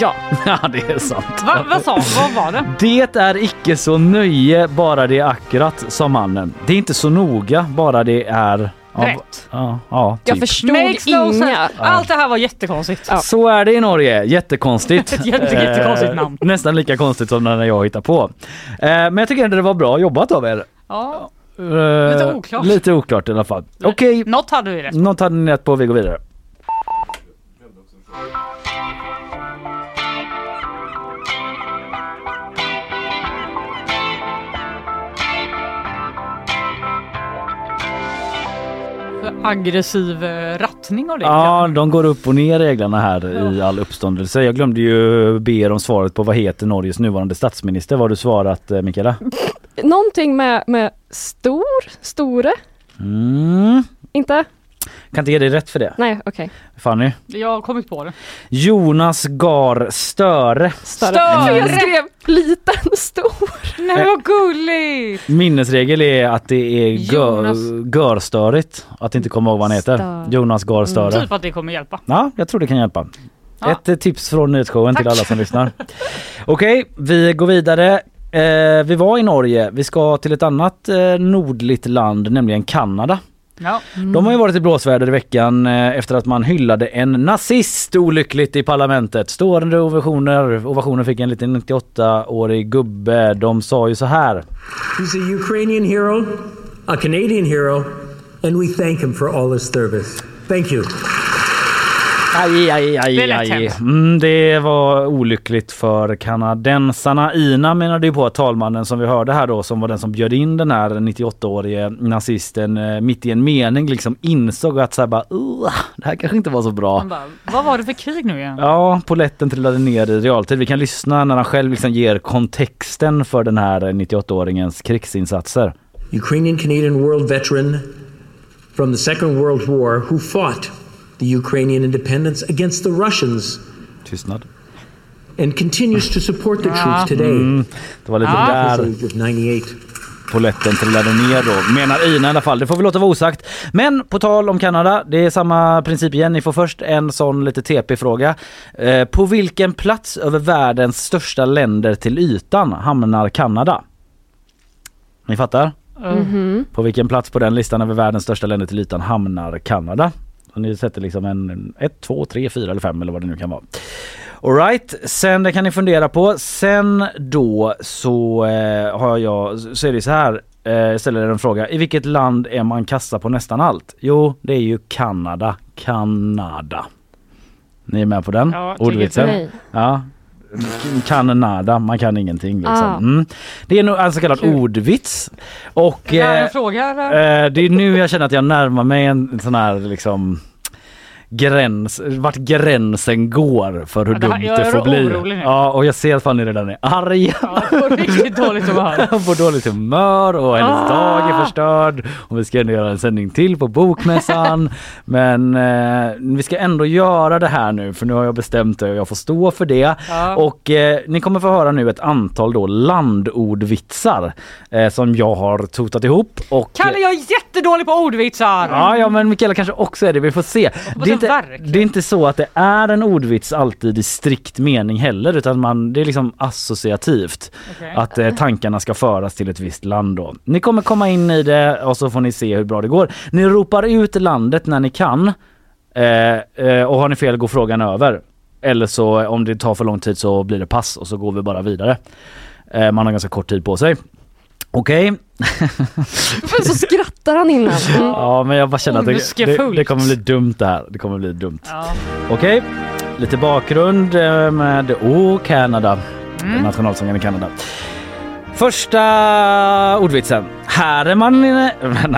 Ja. Ja, det är sant. Va, vad sa Vad var det? Det är icke så nöje, bara det är akkurat, sa mannen. Det är inte så noga, bara det är... Ja, Rätt. Ja, ja Jag typ. förstod Makes no inga. sense. Allt det här var jättekonstigt. Så är det i Norge. Jättekonstigt. Ett jätte- jättekonstigt Eh, namn. Nästan lika konstigt som när jag hittar på. Eh, Men jag tycker ändå det var bra jobbat av er. Ja. Eh, Lite oklart. Lite oklart i alla fall. Okej, Något hade vi rätt. något hade ni rätt på. Vi går vidare. Aggressiv eh, rattning av det. Ja, de går upp och ner reglerna här i all uppståndelse. Jag glömde ju be er om svaret på vad heter Norges nuvarande statsminister. Vad har du svarat eh, Mikaela? Någonting med, med stor, store? Mm. Inte? Kan inte ge dig rätt för det. Nej, okej. Fanny? Jag har kommit på det. Jonas Gar Störe. Större! Jag skrev liten, stor. Nej vad gulligt! Minnesregel är att det är Jonas. görstörigt. Att inte komma ihåg vad han heter. Stör. Jonas Gar Störe. Typ att det kommer hjälpa. Ja, jag tror det kan hjälpa. Ja. Ett eh, tips från nyhetsshowen till Tack. alla som lyssnar. Okej, vi går vidare. Eh, vi var i Norge. Vi ska till ett annat eh, nordligt land, nämligen Kanada. Ja. De har ju varit i blåsväder i veckan eh, efter att man hyllade en nazist olyckligt i parlamentet. Stående ovationer. Ovationen fick en liten 98-årig gubbe. De sa ju så här. He's a Ukrainian hero, a Canadian hero, and we thank him for all his service. Thank you. Aj, aj, aj, Det aj. Mm, det var olyckligt för kanadensarna. Ina menade ju på att talmannen som vi hörde här då, som var den som bjöd in den här 98-årige nazisten, eh, mitt i en mening liksom insåg att så här bara, "Ugh, det här kanske inte var så bra. Bara, vad var det för krig nu igen? Ja, poletten trillade ner i realtid. Vi kan lyssna när han själv liksom ger kontexten för den här 98-åringens krigsinsatser. Ukrainian Canadian world veteran from the Second World War who fought the Ukrainian independence against the Russians Tystnad. and continues to support the troops today. Mm, det var lite At där. the age of 98. Poletten trillade ner då, menar Ina i alla fall. Det får vi låta vara osagt. Men på tal om Kanada, det är samma princip igen. Ni får först en sån lite TP-fråga. Eh, på vilken plats över världens största länder till ytan hamnar Kanada? Ni fattar? Mhm. På vilken plats på den listan över världens största länder till ytan hamnar Kanada? Och ni sätter liksom en 1, 2, 3, 4 eller 5 eller vad det nu kan vara. Alright, sen det kan ni fundera på. Sen då så eh, har jag, så är det så här. Eh, ställer er en fråga. I vilket land är man kassa på nästan allt? Jo, det är ju Kanada. Kanada. Ni är med på den? Ja, Ordvitsen? Ja. Kan nada, man kan ingenting liksom. Ah. Mm. Det är nog en så kallad ordvits. Och eh, fråga? eh, det är nu jag känner att jag närmar mig en sån här liksom gräns, vart gränsen går för hur Ja, det här- dumt det får bli. nu. Ja och jag ser att Fanny redan är arg. Ja, riktigt dåligt humör. Hon får dåligt humör och hennes Ah! dag är förstörd. Och vi ska ändå göra en sändning till på Bokmässan. Men eh, vi ska ändå göra det här nu för nu har jag bestämt det och jag får stå för det. Ja. Och eh, ni kommer få höra nu ett antal då landordvitsar eh, som jag har totat ihop. Och, Kalle, jag är jättedålig på ordvitsar! Ja, ja men Mikaela kanske också är det, vi får se. Det är, inte, verkligen. det är inte så att det är en ordvits alltid i strikt mening heller utan man, det är liksom associativt. Okej. Att eh, tankarna ska föras till ett visst land då. Ni kommer komma in i det och så får ni se hur bra det går. Ni ropar ut landet när ni kan eh, eh, och har ni fel går frågan över. Eller så om det tar för lång tid så blir det pass och så går vi bara vidare. Eh, man har ganska kort tid på sig. Okej? Varför så skrattar han innan? Mm. Ja men jag bara känner att det, det, det kommer bli dumt det här. Det kommer bli dumt. Ja. Okej, lite bakgrund eh, med Oh Canada. Mm. Nationalsången i Kanada. Första ordvitsen. Här är man... Nej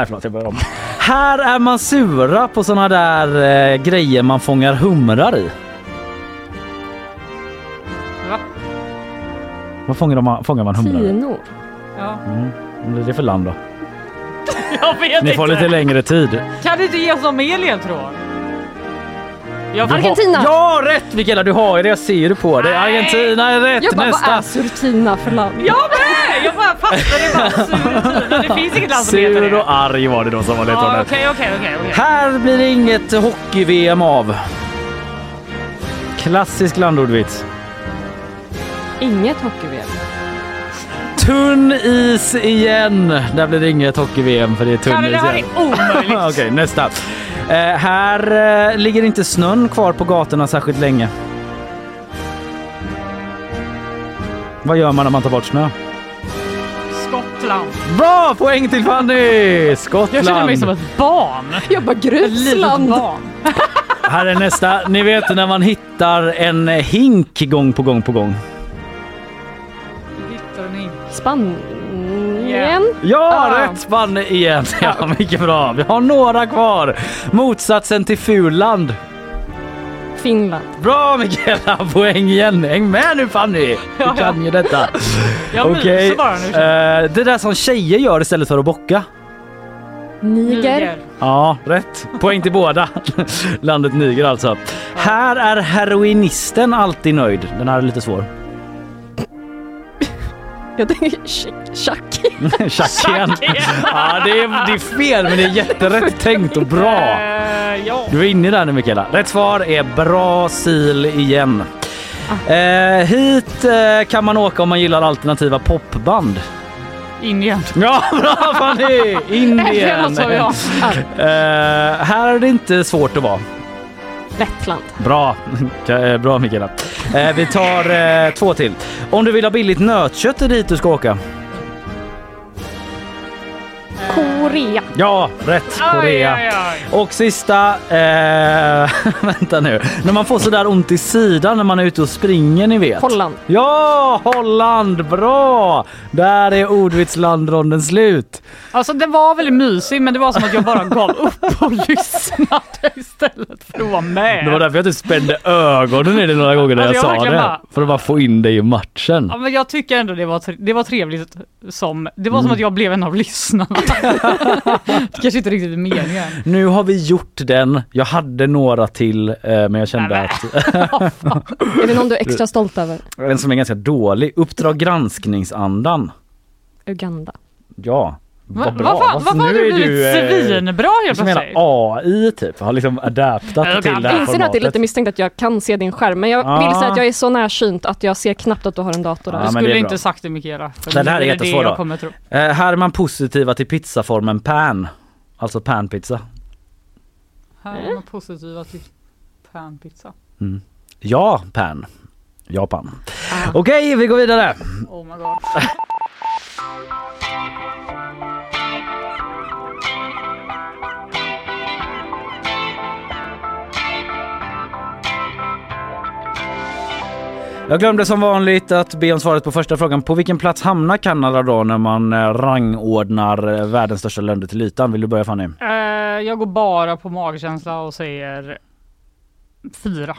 förlåt jag börjar om. Här är man sura på såna där eh, grejer man fångar humrar i. Va? Vad fångar, de, fångar man humrar i? Tino. Mm. Vad är det för land då? Jag vet Ni får inte. lite längre tid. Kan du inte ge oss någon mer ledtråd? Jag Du har- Argentina. Ja rätt Mikaela, du har ju det. Jag ser ju på dig. Argentina är rätt. Jag bara, vad Nästa. är Surtina för land? Jag med! Jag bara fattade bara sur Det finns inget land som heter Sur det. och arg var det då som var Ja, ledtråden. Okej, okej, okej. okej. Här blir det inget hockey-VM av. Klassisk landordvits. Inget hockey-VM. Tunn is igen. Där blir det inget hockey-VM för det är tunn Kalle, det is här är igen. omöjligt. Okej, nästa. Eh, här eh, ligger inte snön kvar på gatorna särskilt länge. Vad gör man när man tar bort snö? Skottland. Bra poäng till Fanny! Skottland. Jag känner mig som ett barn. Jag bara barn. Här är nästa. Ni vet när man hittar en hink gång på gång på gång. Spanien. Ja, Ah. rätt spann igen. Ja, mycket bra. Vi har några kvar. Motsatsen till Fuland. Finland. Bra Mikaela, poäng igen. Häng med nu Fanny. Du Ja, ja. kan ju detta. Jag myser bara nu. eh, det där som tjejer gör istället för att bocka. Niger. Ja, rätt. Poäng till båda. Landet Niger alltså. Här är heroinisten alltid nöjd. Den här är lite svår. Jag tänker Chuck. Tjack igen. Ja, det är, det är fel men det är jätterätt tänkt och bra. Eh. Du är inne där nu Mikaela. Rätt svar är Brasil igen. Eh, hit eh, kan man åka om man gillar alternativa popband. Indien. Ja, bra Fanny! Indien! Äntligen jag. Eh, här är det inte svårt att vara. Lettland. Bra, eh, bra Mikaela. Eh, vi tar eh, två till. Om du vill ha billigt nötkött är dit du ska åka. Korea. Ja, rätt. Korea. Aj, aj, aj. Och sista, eh, vänta nu. När man får sådär ont i sidan när man är ute och springer ni vet. Holland. Ja, Holland! Bra! Där är ordvitslandronden slut. Alltså den var väldigt mysig men det var som att jag bara gav upp och lyssnade istället för att vara med. Det var därför jag typ spände ögonen i det några gånger när Alltså, jag, jag sa det. bara- För att bara få in dig i matchen. Ja, men jag tycker ändå det var, det var trevligt som, det var Mm. som att jag blev en av lyssnarna. det kanske inte riktigt är meningen. Nu har vi gjort den. Jag hade några till eh, men jag kände Nej, att Är det någon du är extra stolt över? en som är ganska dålig. Uppdrag granskningsandan. Uganda. Ja. Va, Vad bra. fan, Varför- varför har nu du är blivit eh, svinbra helt som hela plötsligt? AI typ har liksom adaptat Jag till det här Jag inser nu att det är lite formatet. misstänkt att jag kan se din skärm men jag Ah. vill säga att jag är så närsynt att jag ser knappt att du har en dator där. Ja, Du det skulle inte sagt det Mikaela. Den nu här är det jättesvår då. kommer tro. Eh, här är man positiva till pizzaformen pan. Alltså panpizza. Här är man positiva till panpizza. Mm. Japan. Japan. Okej, vi går vidare. Oh my god. Jag glömde som vanligt att be om svaret på första frågan. På vilken plats hamnar Kanada då när man eh, rangordnar eh, världens största länder till ytan? Vill du börja Fanny? Eh, jag går bara på magkänsla och säger fyra.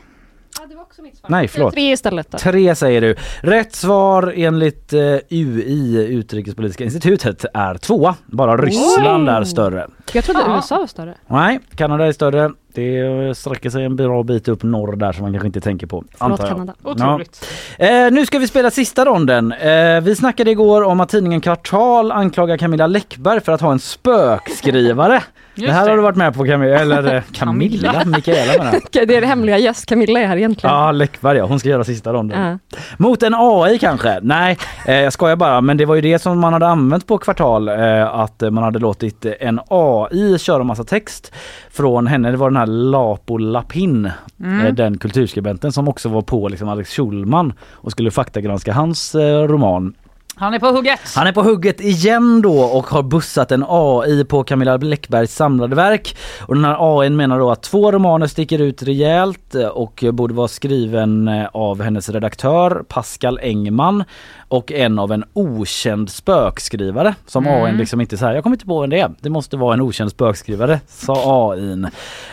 Nej, förlåt. Tre istället då. Tre säger du. Rätt svar enligt eh, UI, Utrikespolitiska institutet, är tvåa. Bara Ryssland är större. Jag trodde. USA var större. Nej, Kanada är större. Det sträcker sig en bra bit upp norr där som man kanske inte tänker på. Förlåt. Kanada. Otroligt. Eh, nu ska vi spela sista ronden. Eh, vi snackade igår om att tidningen Kvartal anklagar Camilla Läckberg för att ha en spökskrivare. Just det här det. har du varit med på Camilla, eller eh, Camilla. Mikaela menar jag. Det är det hemliga gäst Camilla är här egentligen. Ja, Läckberg ja. Hon ska göra sista ronden. Ja. Mot en AI kanske? Nej, eh, jag skojar bara. Men det var ju det som man hade använt på Kvartal. Eh, att man hade låtit en AI köra massa text från henne. Det var den här Lapo Lapin, Mm. eh, den kulturskribenten som också var på liksom Alex Schulman och skulle faktagranska hans eh, roman. Han är på hugget. Han är på hugget igen då och har bussat en AI på Camilla Läckbergs samlade verk. Och den här AI menar då att två romaner sticker ut rejält eh, och borde vara skriven eh, av hennes redaktör Pascal Engman och en av en okänd spökskrivare som Mm. AI liksom inte säger jag kommer inte på vem det är. Det måste vara en okänd spökskrivare sa AIn.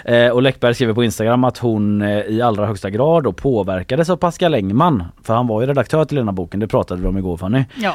Eh, och Läckberg skriver på Instagram att hon eh, i allra högsta grad då påverkades av Pascal Engman för han var ju redaktör till den här boken, det pratade vi om igår Fanny. Ja.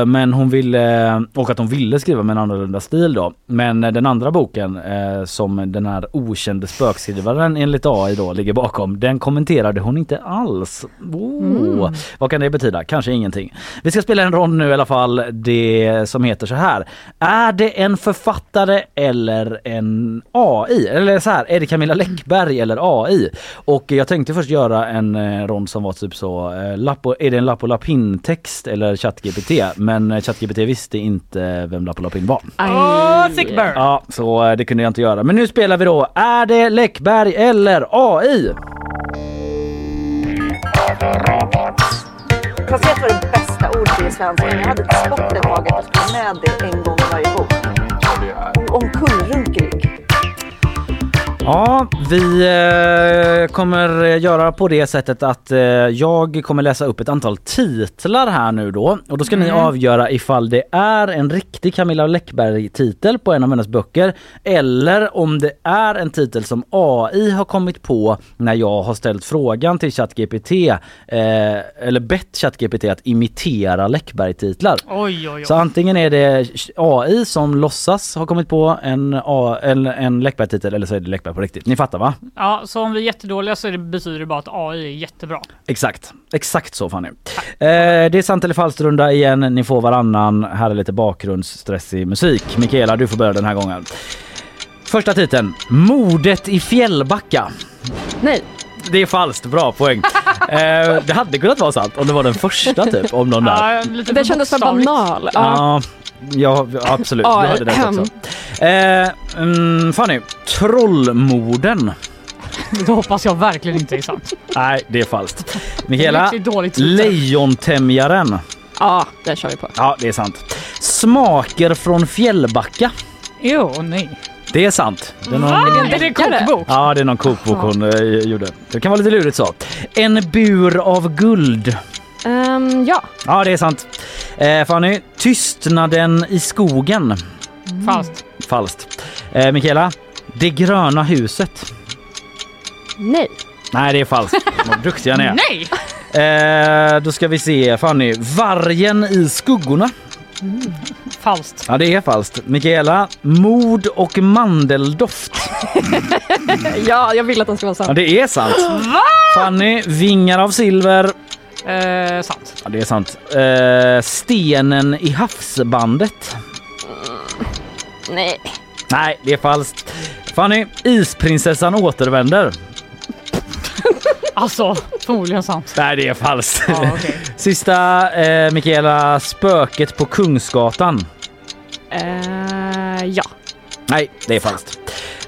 Eh, Men hon ville, och att hon ville skriva med en annorlunda stil då. Men eh, den andra boken eh, som den här okände spökskrivaren enligt AI då ligger bakom, den kommenterade hon inte alls. Oh, Vad kan det betyda? Kanske ingenting. Vi ska spela en rond nu i alla fall, det som heter så här. Är det en författare eller en AI? Eller så här, är det Camilla Läckberg eller AI? Och jag tänkte först göra en eh, rond som var typ så, eh, Lappo, är det en Lappo Lapin-text eller ChatGPT? Men eh, ChatGPT visste inte vem Lappo Lapin var. Åh, sick burn. Ja, så det kunde jag inte göra. Men nu spelar vi då, är det Läckberg eller AI? Fast vet du vad det bästa ordet är i svenska? Jag hade ett spott i magen att skriva med det en gång i varje bok. Omkullrunkelig. Ja, vi eh, kommer göra på det sättet att eh, jag kommer läsa upp ett antal titlar här nu då och då ska ni Mm. avgöra ifall det är en riktig Camilla Läckberg-titel på en av hennes böcker eller om det är en titel som AI har kommit på när jag har ställt frågan till ChatGPT eh, eller bett ChatGPT att imitera Läckberg-titlar. Oj, oj, oj. Så antingen är det AI som låtsas ha kommit på en, en, en Läckberg-titel eller så är det Läckberg på riktigt. Ni fattar va? Ja, så om vi är jättedåliga så är det, betyder det bara att AI är jättebra. Exakt. Exakt så Fanny. Eh, det är sant eller falskt runda igen. Ni får varannan. Här är lite bakgrundsstressig musik. Mikaela, du får börja den här gången. Första titeln. Mordet i Fjällbacka. Nej. Det är falskt. Bra poäng. eh, det hade kunnat vara sant om det var den första typ. Om någon där. Ja, lite Det kändes så banal. Ja. Ja, ja absolut. Du hade hem. också. Eh, mm, Fanny, Trollmorden. Det hoppas jag verkligen inte är sant. Nej, det är falskt. Mikaela. Lejontämjaren. ja, det kör vi på. Ja, det är sant. Smaker från Fjällbacka. Jo, nej. Det är sant. Det är någon... Va? Är det en det kokbok? Ja, det är någon kokbok hon eh, gjorde. Det kan vara lite lurigt så. En bur av guld. Ehm, ja. Ja, det är sant. Eh, Fanny, Tystnaden i skogen. Falskt. Falskt. Eh, Mikaela, Det gröna huset. Nej. Nej, det är falskt. Vad duktiga ni är. Nej! Eh, då ska vi se Fanny. Vargen i skuggorna. Falskt. Ja, det är falskt. Mikaela, mord och mandeldoft. ja, jag vill att den ska vara Ja, sann. det är sant. Va? Fanny, vingar av silver. Eh, sant. Ja, det är sant. Eh, stenen i havsbandet. Nej. Nej, det är falskt. Fanny, isprinsessan återvänder. Alltså, förmodligen sant. Nej, det är falskt. Ja, okej. Sista, eh, Mikaela, spöket på Kungsgatan. Eh, ja. Nej, det är falskt.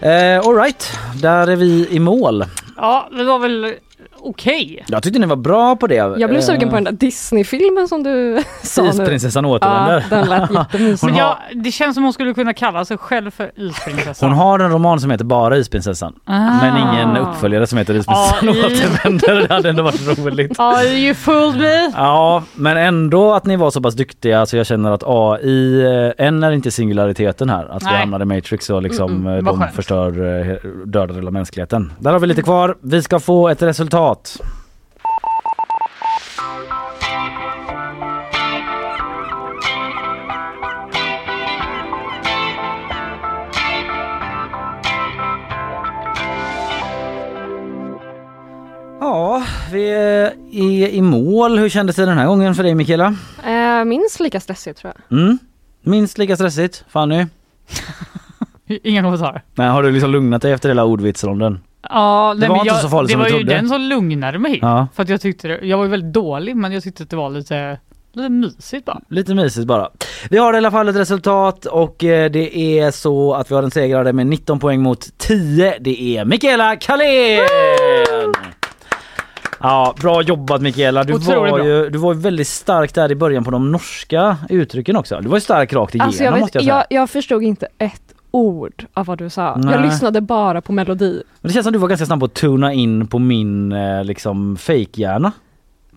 Eh, Alright, där är vi i mål. Ja, det var väl okej. Jag tyckte ni var bra på det. Jag blev sugen på den Eh, där Disney-filmen som du sa nu. Isprinsessan återvänder. Ja, den lät jättemysig. Men jag, det känns som hon skulle kunna kalla sig själv för isprinsessan. Hon har en roman som heter bara Isprinsessan. Ah. Men ingen uppföljare som heter Isprinsessan i- återvänder. Det hade ändå varit roligt. Ja, you fooled me! Ja, men ändå att ni var så pass duktiga så jag känner att AI, eh, än är inte singulariteten här. Att vi Nej. hamnar i Matrix och liksom Mm, mm, eh, de skönt. förstör, eh, dödar hela mänskligheten. Där har vi lite kvar. Vi ska få ett resultat. Ja, vi är i mål. Hur kändes det den här gången för dig Mikaela? Eh, minst lika stressigt tror jag. Mm. Minst lika stressigt. Fanny? Inga kommentarer. Nej, har du liksom lugnat dig efter hela ordvitsronden? Ja, Det nej, var men inte jag, så farligt det som var du ju trodde. den som lugnade mig. Ja. För att jag tyckte det, jag var ju väldigt dålig men jag tyckte att det var lite, lite mysigt bara. Lite mysigt bara. Vi har i alla fall ett resultat och eh, det är så att vi har en segrare med 19 poäng mot 10. Det är Mikaela Kalén! Ja, bra jobbat Mikaela. Du Otroligt var, bra. ju, du var ju väldigt stark där i början på de norska uttrycken också. Du var ju stark rakt igenom Alltså jag, måste vet, jag säga. jag, jag förstod inte ett ord av vad du sa. Nej. Jag lyssnade bara på melodi. Men det känns som du var ganska snabb på att tuna in på min eh, liksom fake-hjärna.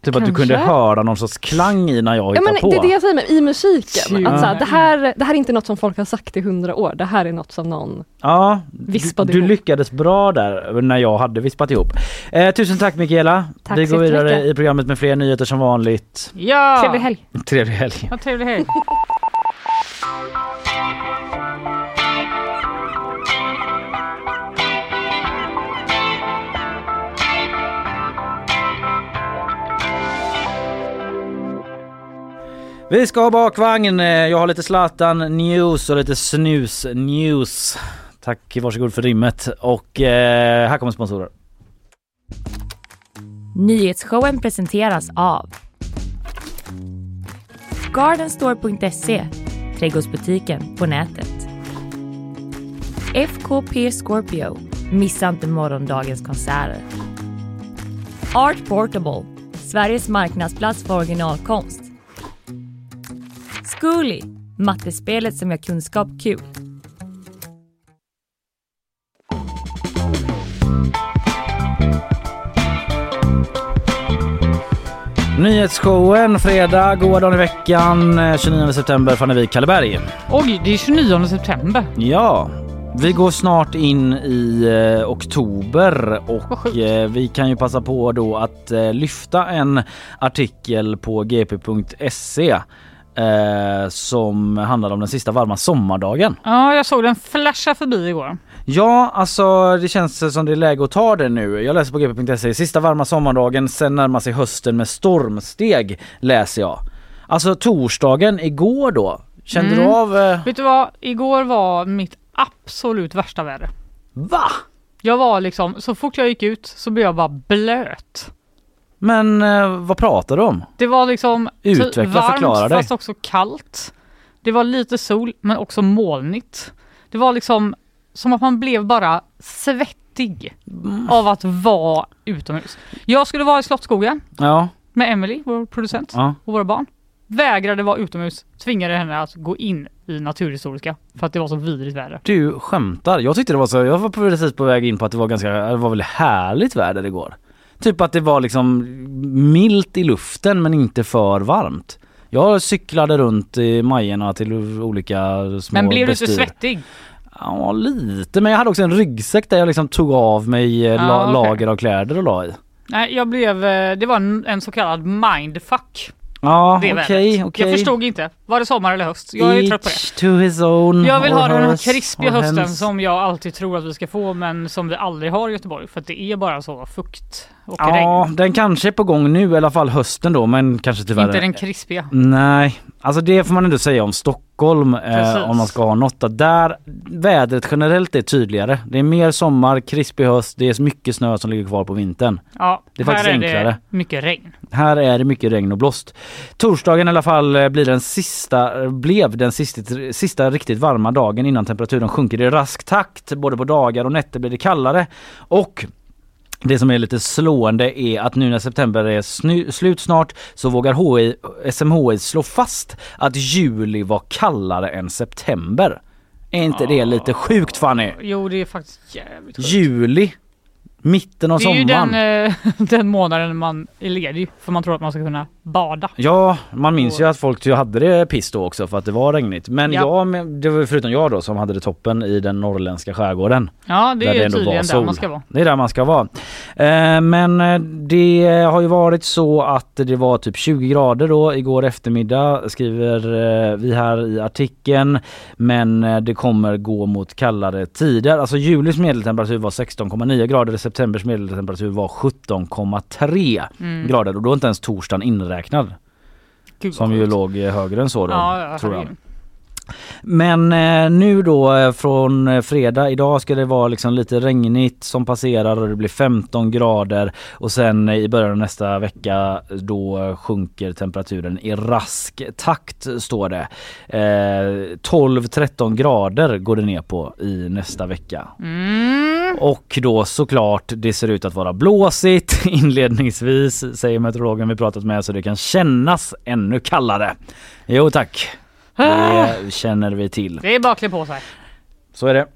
Typ att du Kanske. kunde höra någon sorts klang i när jag Ja, hittade men på. det är det jag säger med, i musiken. Ja. Att så här, det, här, det här är inte något som folk har sagt i hundra år. Det här är något som någon Ja, du, Vispade du ihop. lyckades bra där när jag hade vispat ihop. Eh, tusen tack Mikaela. Tack Vi går vidare i programmet med fler nyheter som vanligt. Ja! Trevlig helg. Trevlig helg. Ja, trevlig helg. Vi ska ha bakvagn. Eh, jag har lite Zlatan news och lite snus news. Tack, varsågod för rimmet. Och eh, här kommer sponsorer. Nyhetsshowen presenteras av Gardenstore.se, trädgårdsbutiken på nätet. FKP Scorpio, missa inte morgondagens konserter. Art Portable, Sveriges marknadsplats för originalkonst. Zcooly, mattespelet som gör kunskap kul. Nyhetsshowen fredag, goda dagen i veckan, eh, 29 september, Fannevik, Kalleberg. Oj, det är 29 september. Ja, vi går snart in i eh, oktober och eh, vi kan ju passa på då att eh, lyfta en artikel på gp.se eh, som handlar om den sista varma sommardagen. Ja, jag såg den flasha förbi igår. Ja, alltså det känns som det är läge att ta det nu. Jag läser på gp.se, sista varma sommardagen, sen närmar sig hösten med stormsteg läser jag. Alltså torsdagen igår då, kände Mm. du av... Eh, Vet du vad? Igår var mitt absolut värsta väder. Va? Jag var liksom, så fort jag gick ut så blev jag bara blöt. Men eh, vad pratar du om? Det var liksom Utveckla, varmt fast också kallt. Det var lite sol men också molnigt. Det var liksom som att man blev bara svettig Mm. av att vara utomhus. Jag skulle vara i Slottsskogen Ja, med Emily, vår producent, ja. och våra barn. Vägrade vara utomhus, tvingade henne att gå in i Naturhistoriska för att det var så vidrigt väder. Du skämtar. Jag tyckte det var så, jag var precis på väg in på att det var ganska, det var väldigt härligt väder igår. Typ att det var liksom milt i luften men inte för varmt. Jag cyklade runt i Majerna till olika små Men blev du inte bestyr. svettig? Ja lite, men jag hade också en ryggsäck där jag liksom tog av mig eh, la- Ah, okej. lager av kläder och la i. Nej, jag blev, eh, det var en, en så kallad mindfuck. Ja okej vädret. okej. Jag förstod inte. Var det sommar eller höst? Jag är trött på det. Each to his own. Jag vill ha den här krispiga hösten hens. som jag alltid tror att vi ska få men som vi aldrig har i Göteborg för att det är bara så fukt och Ja, regn. den kanske är på gång nu i alla fall hösten då men kanske tyvärr Inte den krispiga. Nej, alltså det får man ändå säga om Stockholm eh, om man ska ha något. Där vädret generellt är tydligare. Det är mer sommar, krispig höst, det är mycket snö som ligger kvar på vintern. Ja, Det är faktiskt här är enklare. det mycket regn. Här är det mycket regn och blåst. Torsdagen i alla fall eh, blir den sista, blev den sista, sista riktigt varma dagen innan temperaturen sjunker i rask takt. Både på dagar och nätter blir det kallare. Och det som är lite slående är att nu när september är snu- slut snart så vågar HI, SMHI slå fast att juli var kallare än september. Är inte det lite sjukt Fanny? Jo, det är faktiskt jävligt sjukt. Juli, mitten av Det är ju sommaren. den, eh, den månaden man är ledig för man tror att man ska kunna bada. Ja, man minns ju att folk ju hade det piss då också för att det var regnigt. Men Ja. jag, det var ju förutom jag då som hade det toppen i den norrländska skärgården. Ja, det är ändå tydligen där sol. man ska vara. Det är där man ska vara. Eh, men eh, det har ju varit så att det var typ 20 grader då igår eftermiddag skriver vi här i artikeln. Men det kommer gå mot kallare tider. Alltså julis medeltemperatur var 16,9 grader. Septembers medeltemperatur var 17,3 Mm. grader och då är inte ens torsdagen inräknad. Gud, Som ju låg högre än så då, ja, tror jag. Men eh, nu då eh, från eh, fredag, idag ska det vara liksom lite regnigt som passerar och det blir 15 grader och sen eh, i början av nästa vecka då sjunker temperaturen i rask takt står det. Eh, 12-13 grader går det ner på i nästa vecka. Mm. Och då såklart det ser ut att vara blåsigt inledningsvis säger meteorologen vi pratat med så det kan kännas ännu kallare. Jo tack. Det känner vi till. Det är bara att klä på sig. Så är det.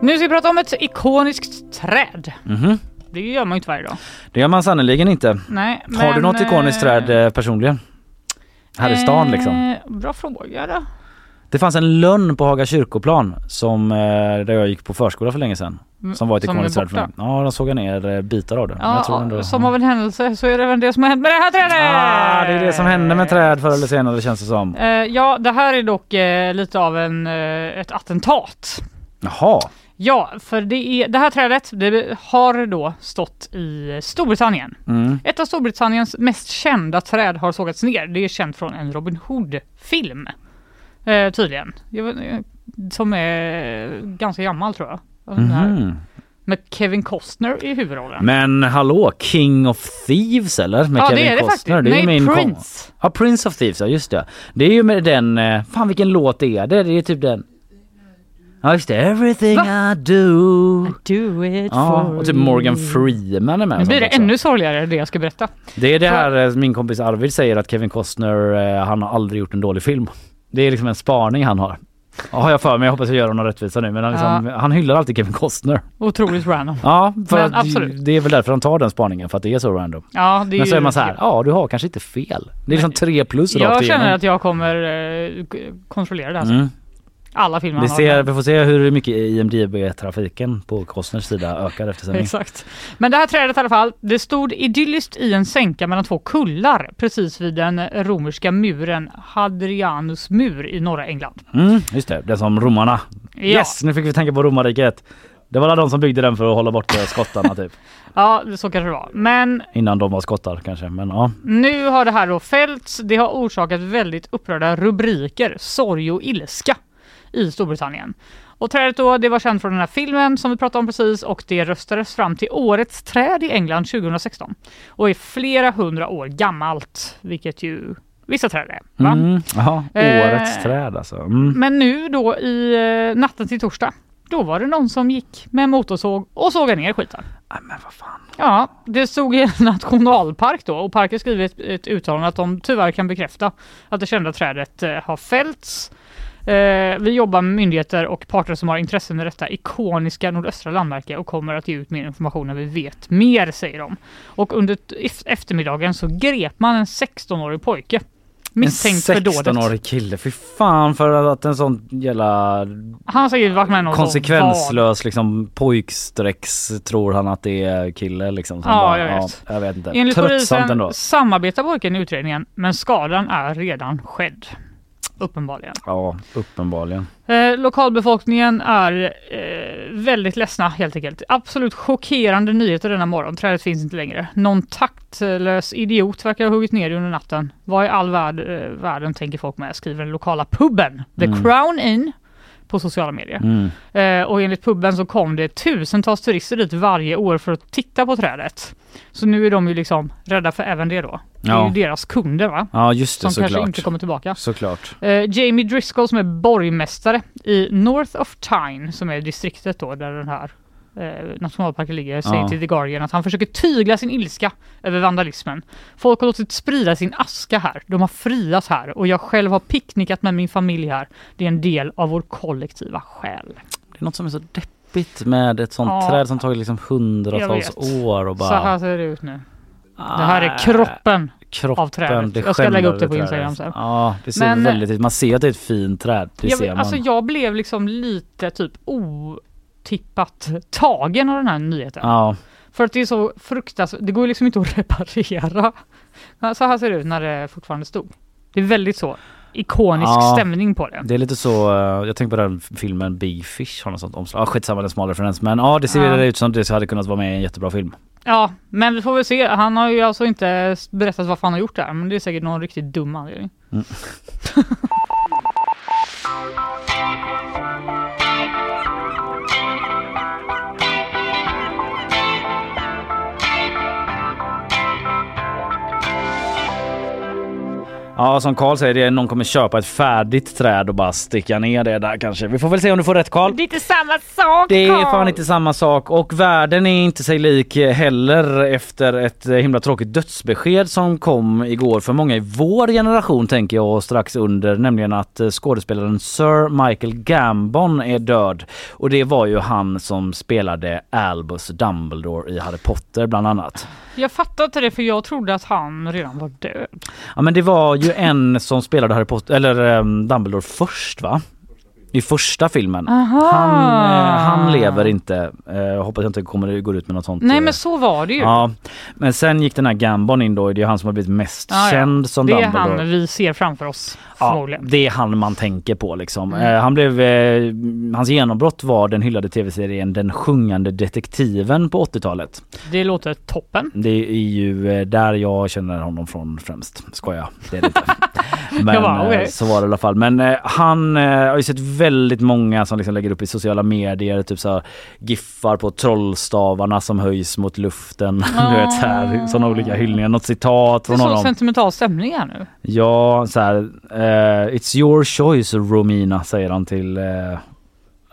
Nu ska vi prata om ett ikoniskt träd. Mhm. Det gör man ju inte varje dag. Det gör man sannerligen inte. Nej, Har du något ikoniskt eh, träd eh, personligen? Här i stan liksom? Eh, Bra fråga då. Det fanns en lönn på Haga kyrkoplan som, eh, där jag gick på förskola för länge sedan. Mm, Som var ett ikoniskt träd? Ja, de såg ner eh, bitar av det. Ja, ändå, som av en händelse så är det även det som har hänt med det här trädet! Ah, det är det som hände med träd förr eller senare känns det som. Eh, ja, det här är dock eh, lite av en, eh, ett attentat. Jaha. Ja, för det, är, det här trädet det har då stått i Storbritannien. Mm. Ett av Storbritanniens mest kända träd har sågats ner. Det är känt från en Robin Hood-film. Eh, tydligen. Som är ganska gammal tror jag. Mhm. Med Kevin Costner i huvudrollen. Men hallå, King of Thieves eller? Med Ja, det Kevin är det Costner. faktiskt. ju Nej, min kom- Prince. Ja, Prince of Thieves, ja just det. Det är ju med den, eh, fan vilken låt är det? Det är typ den. Ja just det, Everything I do. do it Ja, for och typ Morgan Freeman är med. Nu blir det också. ännu sorgligare det jag ska berätta. Det är det här eh, min kompis Arvid säger att Kevin Costner, eh, han har aldrig gjort en dålig film. Det är liksom en spaning han har. Ja, har jag för mig, jag hoppas jag gör honom rättvisa nu men han, liksom, han hyllar alltid Kevin Costner. Otroligt random. Ja, för Men absolut. det är väl därför han tar den spaningen för att det är så random. Ja, det är men så ju är man så här, ja du har kanske inte fel. Det är liksom tre plus rakt Jag känner att jag kommer eh, kontrollera det här. Mm. Alla filmer Vi, ser, vi får se hur mycket IMDB-trafiken på Costners sida ökar efter sändning. Exakt. Men det här trädet i alla fall, det stod idylliskt i en sänka mellan två kullar precis vid den romerska muren Hadrianus mur i norra England. Mm, just det, det som romarna. Ja. Yes, nu fick vi tänka på romarriket. Det var de som byggde den för att hålla bort eh, skottarna typ. Ja, så kanske det var. Men Innan de var skottar kanske, men ja. nu har det här då fällts. Det har orsakat väldigt upprörda rubriker, sorg och ilska i Storbritannien. Och trädet då, det var känt från den här filmen som vi pratade om precis och det röstades fram till årets träd i England 2016 och är flera hundra år gammalt, vilket ju vissa träd är. Va? Mm, Eh, årets träd alltså. Mm. Men nu då i eh, natten till torsdag, då var det någon som gick med motorsåg och sågade ner skiten. men vad fan. Ja, det stod i en nationalpark då och parken skriver ett, ett uttalande att de tyvärr kan bekräfta att det kända trädet eh, har fällts. Eh, vi jobbar med myndigheter och parter som har intressen i detta ikoniska nordöstra landmärke och kommer att ge ut mer information när vi vet mer, säger de. Och under eftermiddagen så grep man en 16-årig pojke misstänkt för en dådet. 16-årig kille, fy fan för att en sån jävla Han säkert varit med någon konsekvenslös liksom pojkstrecks tror han att det är kille liksom. som Ja, bara, jag vet. Ja, jag vet inte. Enligt polisen samarbetar pojken i utredningen men skadan är redan skedd. Uppenbarligen. Ja, uppenbarligen. Eh, lokalbefolkningen är eh, väldigt ledsna helt enkelt. Absolut chockerande nyheter denna morgon. Trädet finns inte längre. Någon taktlös idiot verkar ha huggit ner det under natten. Vad i all värld, eh, världen tänker folk med, skriver den lokala puben The Mm. Crown Inn på sociala medier. Mm. Eh, och enligt puben så kom det tusentals turister dit varje år för att titta på trädet. Så nu är de ju liksom rädda för även det då. Det är Ja. ju deras kunder va? Ja, just det, Som kanske såklart. inte kommer tillbaka. Såklart. Eh, Jamie Driscoll som är borgmästare i North of Tyne som är distriktet då där den här eh, nationalparken ligger säger Ja. till The Guardian att han försöker tygla sin ilska över vandalismen. Folk har låtit sprida sin aska här. De har friats här och jag själv har picknickat med min familj här. Det är en del av vår kollektiva själ. Det är något som är så deppigt med ett sånt Ja. träd som tagit liksom hundratals år och bara... Så här ser det ut nu. Det här är kroppen, kroppen av trädet. det Jag ska lägga upp det på Instagram sen. Ja, det ser Men- väldigt Man ser att det är ett fint träd. Det jag, ser man. Alltså jag blev liksom lite typ otippat tagen av den här nyheten. Ja. För att det är så fruktansvärt, det går liksom inte att reparera. Så här ser det ut när det fortfarande stod. Det är väldigt så ikonisk Ja, stämning på det. Det är lite så, eh, jag tänker på den filmen Big Fish har något sånt omslag. Ah, skitsamma, det är en smal referens. Men ja, det ser Ja. ut som det hade kunnat vara med i en jättebra film. Ja, men vi får väl se. Han har ju alltså inte berättat varför han har gjort det här, men det är säkert någon riktigt dum anledning. Mm. Ja, som Karl säger, det är någon kommer köpa ett färdigt träd och bara sticka ner det där kanske. Vi får väl se om du får rätt Karl. Det är inte samma sak Det är Carl! fan inte samma sak och världen är inte sig lik heller efter ett eh, himla tråkigt dödsbesked som kom igår för många i vår generation tänker jag och strax under nämligen att eh, skådespelaren Sir Michael Gambon är död och det var ju han som spelade Albus Dumbledore i Harry Potter bland annat. Jag fattar inte det för jag trodde att han redan var död. Ja men det var ju en som spelade Harry Potter, eller um, Dumbledore först va? I första filmen. Aha. Han, eh, han lever inte. Eh, hoppas jag inte kommer gå ut med något sånt. Nej eh, men så var det ju. Ja, men sen gick den här Gambon in då, det är han som har blivit mest Ja, ja. känd som det är Dumbledore. han vi ser framför oss Ja, det är han man tänker på liksom. Mm. Eh, han blev, eh, hans genombrott var den hyllade tv-serien Den sjungande detektiven på 80-talet. Det låter toppen. Det är ju där jag känner honom från främst. Skoja, det är det inte. Men bara, eh, okej. så var det i alla fall. Men eh, han eh, har ju sett väldigt många som liksom lägger upp i sociala medier, typ så här, giffar på trollstavarna som höjs mot luften. du vet så här, sådana olika hyllningar, något citat Det från är så honom. sentimental stämning här nu. Ja, så här, eh, It's your choice Romina säger han till eh,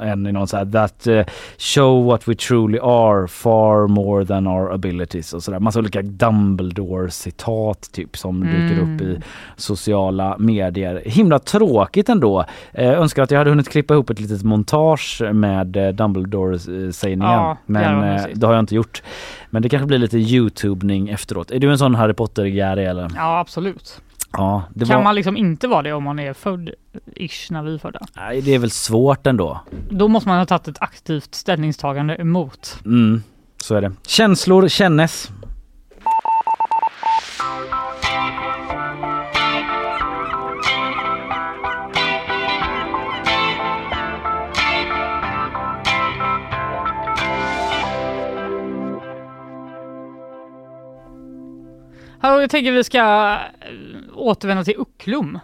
en i någon så här that eh, show what we truly are far more than our abilities och sådär. Massa olika Dumbledore citat typ som dyker Mm. upp i sociala medier. Himla tråkigt ändå. Eh, önskar att jag hade hunnit klippa ihop ett litet montage med eh, Dumbledore sägningen. Ja, men eh, det har jag inte gjort. Men det kanske blir lite Youtubning efteråt. Är du en sån Harry Potter-gäri eller? Ja absolut. Ja, det kan var... man liksom inte vara det om man är född ish när vi är födda? Nej, det är väl svårt ändå. Då måste man ha tagit ett aktivt ställningstagande emot. Mm, så är det. Känslor kännes. Hallå, jag tänker vi ska eh, återvända till Ucklum.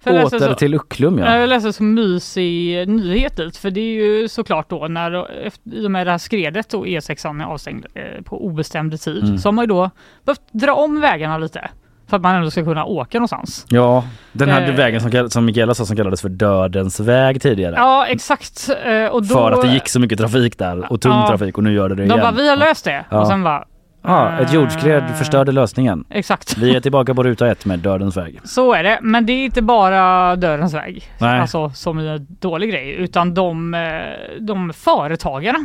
För Åter så- till Ucklum ja. Jag läste så mysig nyhet dit, för det är ju såklart då när efter, i och med det här skredet och E6 är avstängd eh, på obestämd tid Mm. så har man ju då behövt dra om vägarna lite för att man ändå ska kunna åka någonstans. Ja, den här Eh. vägen som, som Mikaela sa som kallades för dödens väg tidigare. Ja exakt. eh, Och då, För att det gick så mycket trafik där och tung Ja. trafik och nu gör det det De igen. bara, vi har löst det. Ja. Och sen bara, Ja, ett jordskred Eh. förstörde lösningen. exakt. Vi är tillbaka på ruta ett med dödens väg. Så är det, men det är inte bara dödens väg, Nej. alltså som en dålig grej, utan de, eh, de företagarna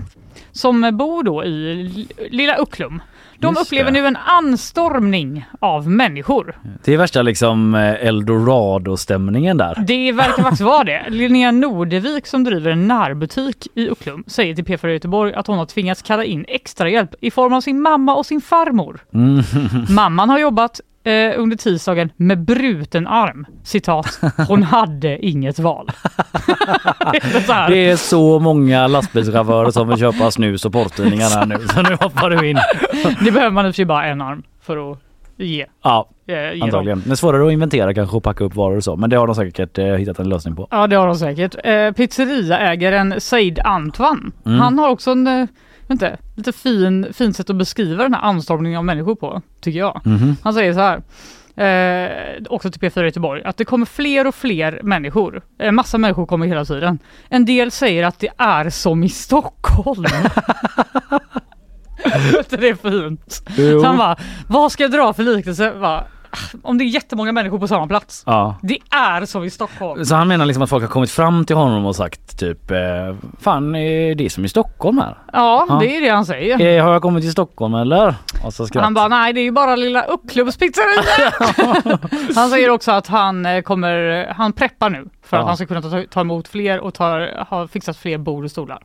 som bor då i lilla Ucklum. De Just upplever det. nu en anstormning av människor. Det är värsta liksom eh, eldorado-stämningen där. Det verkar faktiskt vara det. Linnea Nordevik som driver en närbutik i Ucklum säger till P4 Göteborg att hon har tvingats kalla in extra hjälp i form av sin mamma och sin farmor. Mm. Mamman har jobbat eh, under tisdagen med bruten arm. Citat, hon hade inget val. så här. Det är så många lastbilschaufförer som vill köpa snus och porrtidningar här nu. Så nu hoppar du in. Det behöver man i och för sig bara en arm för att ge. Ja, eh, antagligen. Men svårare att inventera kanske och packa upp varor och så. Men det har de säkert eh, hittat en lösning på. Ja det har de säkert. Eh, pizzeriaägaren Said Antwan. Mm. Han har också en eh, inte, lite fin, fint sätt att beskriva den här anstormningen av människor på, tycker jag. Mhm. Han säger så här. Eh, också till P4 Göteborg, att det kommer fler och fler människor. En massa människor kommer hela tiden. En del säger att det är som i Stockholm. Det är fint. Jo. Så han bara, vad ska jag dra för liknelse? Bara, om det är jättemånga människor på samma plats. Ja. Det är som i Stockholm. Så han menar liksom att folk har kommit fram till honom och sagt typ eh, Fan är det som i Stockholm här? Ja, Ja. det är det han säger. Eh, har jag kommit till Stockholm eller? Och så skratt. Han bara, nej det är ju bara lilla Uppklubbspizzeria. han säger också att han eh, kommer, han preppar nu för Ja. att han ska kunna ta, ta emot fler och tar, har fixat fler bord och stolar.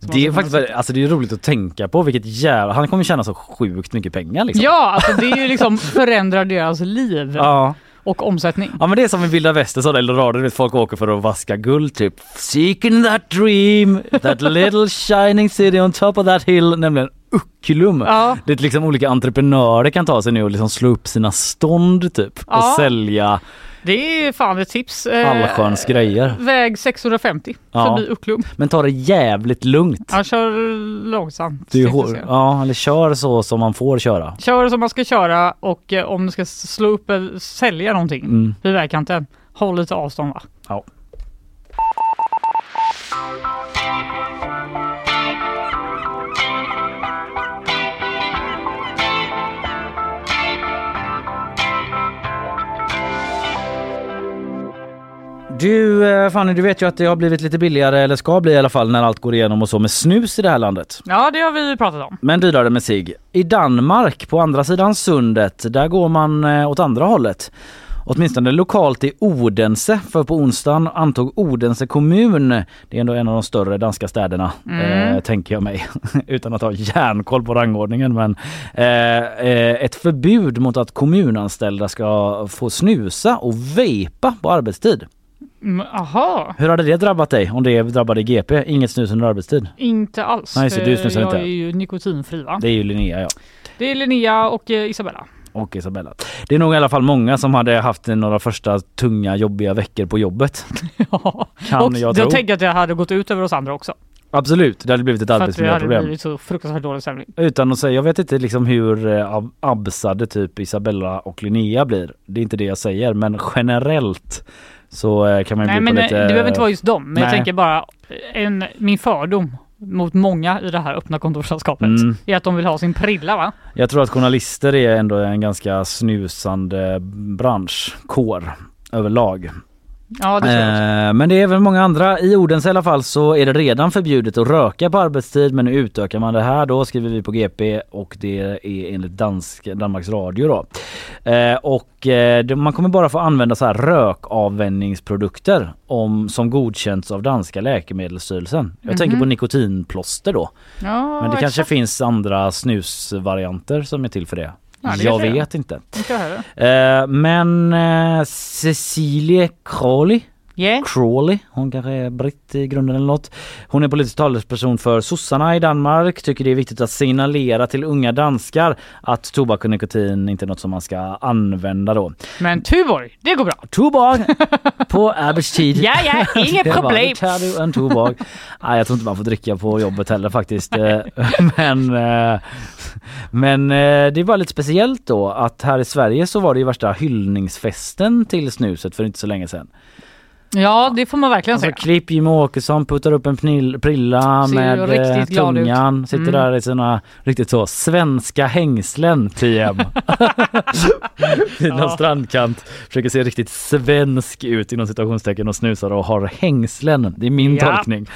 Det är faktiskt väldigt- alltså det är roligt att tänka på vilket jävla, han kommer tjäna så sjukt mycket pengar liksom. Ja, alltså det är ju liksom förändrar deras liv Ja. och omsättning. Ja men det är som i vilda västern sådär Eldorado, du vet folk åker för att vaska guld typ. Seeking that dream, that little shining city on top of that hill, nämligen Ucklum. Ja. Det är liksom olika entreprenörer kan ta sig nu och liksom slå upp sina stånd typ och Ja. sälja Det är fan ett tips. Eh, allsköns grejer. Väg 650 Ja. förbi Ucklum. Men ta det jävligt lugnt. Han kör långsamt. Säga. ja, eller kör så som man får köra. Kör som man ska köra och eh, om du ska slå upp eller sälja någonting Mm. vid vägkanten, håll lite avstånd va? Ja. Du eh, Fanny, du vet ju att det har blivit lite billigare, eller ska bli i alla fall när allt går igenom och så med snus i det här landet. Ja, det har vi pratat om. Men dyrare med sig. I Danmark, på andra sidan sundet, där går man eh, åt andra hållet. Åtminstone lokalt i Odense, för på onsdagen antog Odense kommun, det är ändå en av de större danska städerna, Mm. eh, tänker jag mig, utan att ha järnkoll på rangordningen, men eh, eh, ett förbud mot att kommunanställda ska få snusa och vejpa på arbetstid. Mm, Aha, Hur hade det drabbat dig om det drabbade GP? Inget snus under arbetstid? inte alls. Nej, så du snusar jag inte? är ju nikotinfri va? Det är ju Linnea ja. Det är Linnea och eh, Isabella. och Isabella. Det är nog i alla fall många som hade haft några första tunga jobbiga veckor på jobbet. Kan och jag jag tänker att det hade gått ut över oss andra också. Absolut, det hade blivit ett För att det hade arbetsmiljöproblem. blivit så fruktansvärt dålig stämning. Utan att säga, jag vet inte liksom hur eh, ab- absade typ Isabella och Linnea blir. Det är inte det jag säger, men generellt så eh, kan man ju Nej bli men på eh, lite... det behöver inte vara just dem. Men jag Nej. tänker bara, en, min fördom mot många i det här öppna kontorslandskapet Mm. är att de vill ha sin prilla va? Jag tror att journalister är ändå en ganska snusande bransch, kår överlag. Ja det. Eh, Men det är väl många andra. I Odense i alla fall så är det redan förbjudet att röka på arbetstid men nu utökar man det här då skriver vi på GP och det är enligt Dansk, Danmarks Radio då. Eh, och eh, man kommer bara få använda så här rökavvänjningsprodukter om, som godkänts av danska läkemedelsstyrelsen. Jag tänker Mhm. på nikotinplåster då. Ja, Men det kanske exakt. finns andra snusvarianter som är till för det. Jag vet inte. Inte jag heller. Eh, men eh, Cecilie Crowley Yeah. Crawley, hon kanske är britt i grunden eller något. Hon är politisk talesperson för sossarna i Danmark, tycker det är viktigt att signalera till unga danskar att tobak och nikotin inte är något som man ska använda då. Men Tuborg, det går bra. Tobak på arbetstid. Ja, ja, inget problem. "Nu tar du en tobak. Nej, jag tror inte man får dricka på jobbet heller faktiskt. Eh, men eh, men eh, det var lite speciellt då att här i Sverige så var det ju värsta hyllningsfesten till snuset för inte så länge sedan. Ja det får man verkligen Alltså säga. klipp Jimmie Åkesson puttar upp en pnil, prilla Ser med eh, glad ut. tungan, sitter Mm. där i sina riktigt så svenska hängslen TM. Någon Ja. strandkant, försöker se riktigt svensk ut inom citationstecken och snusar och har hängslen. Det är min Ja. tolkning.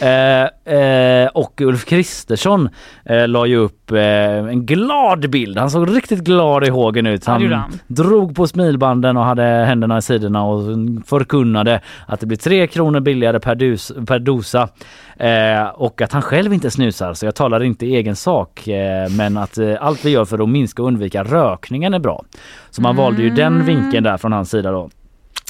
Eh, eh, och Ulf Kristersson eh, la ju upp upp eh, en glad bild. Han såg riktigt glad i hågen ut. Ja, det gjorde Han han. drog på smilbanden och hade händerna i sidorna och förkunnade att det blir tre kronor billigare per, dus, per dosa. Eh, och att han själv inte snusar så jag talar inte i egen sak eh, men att eh, allt vi gör för att minska och undvika rökningen är bra. Så man valde ju den Mm. vinkeln där från hans sida då.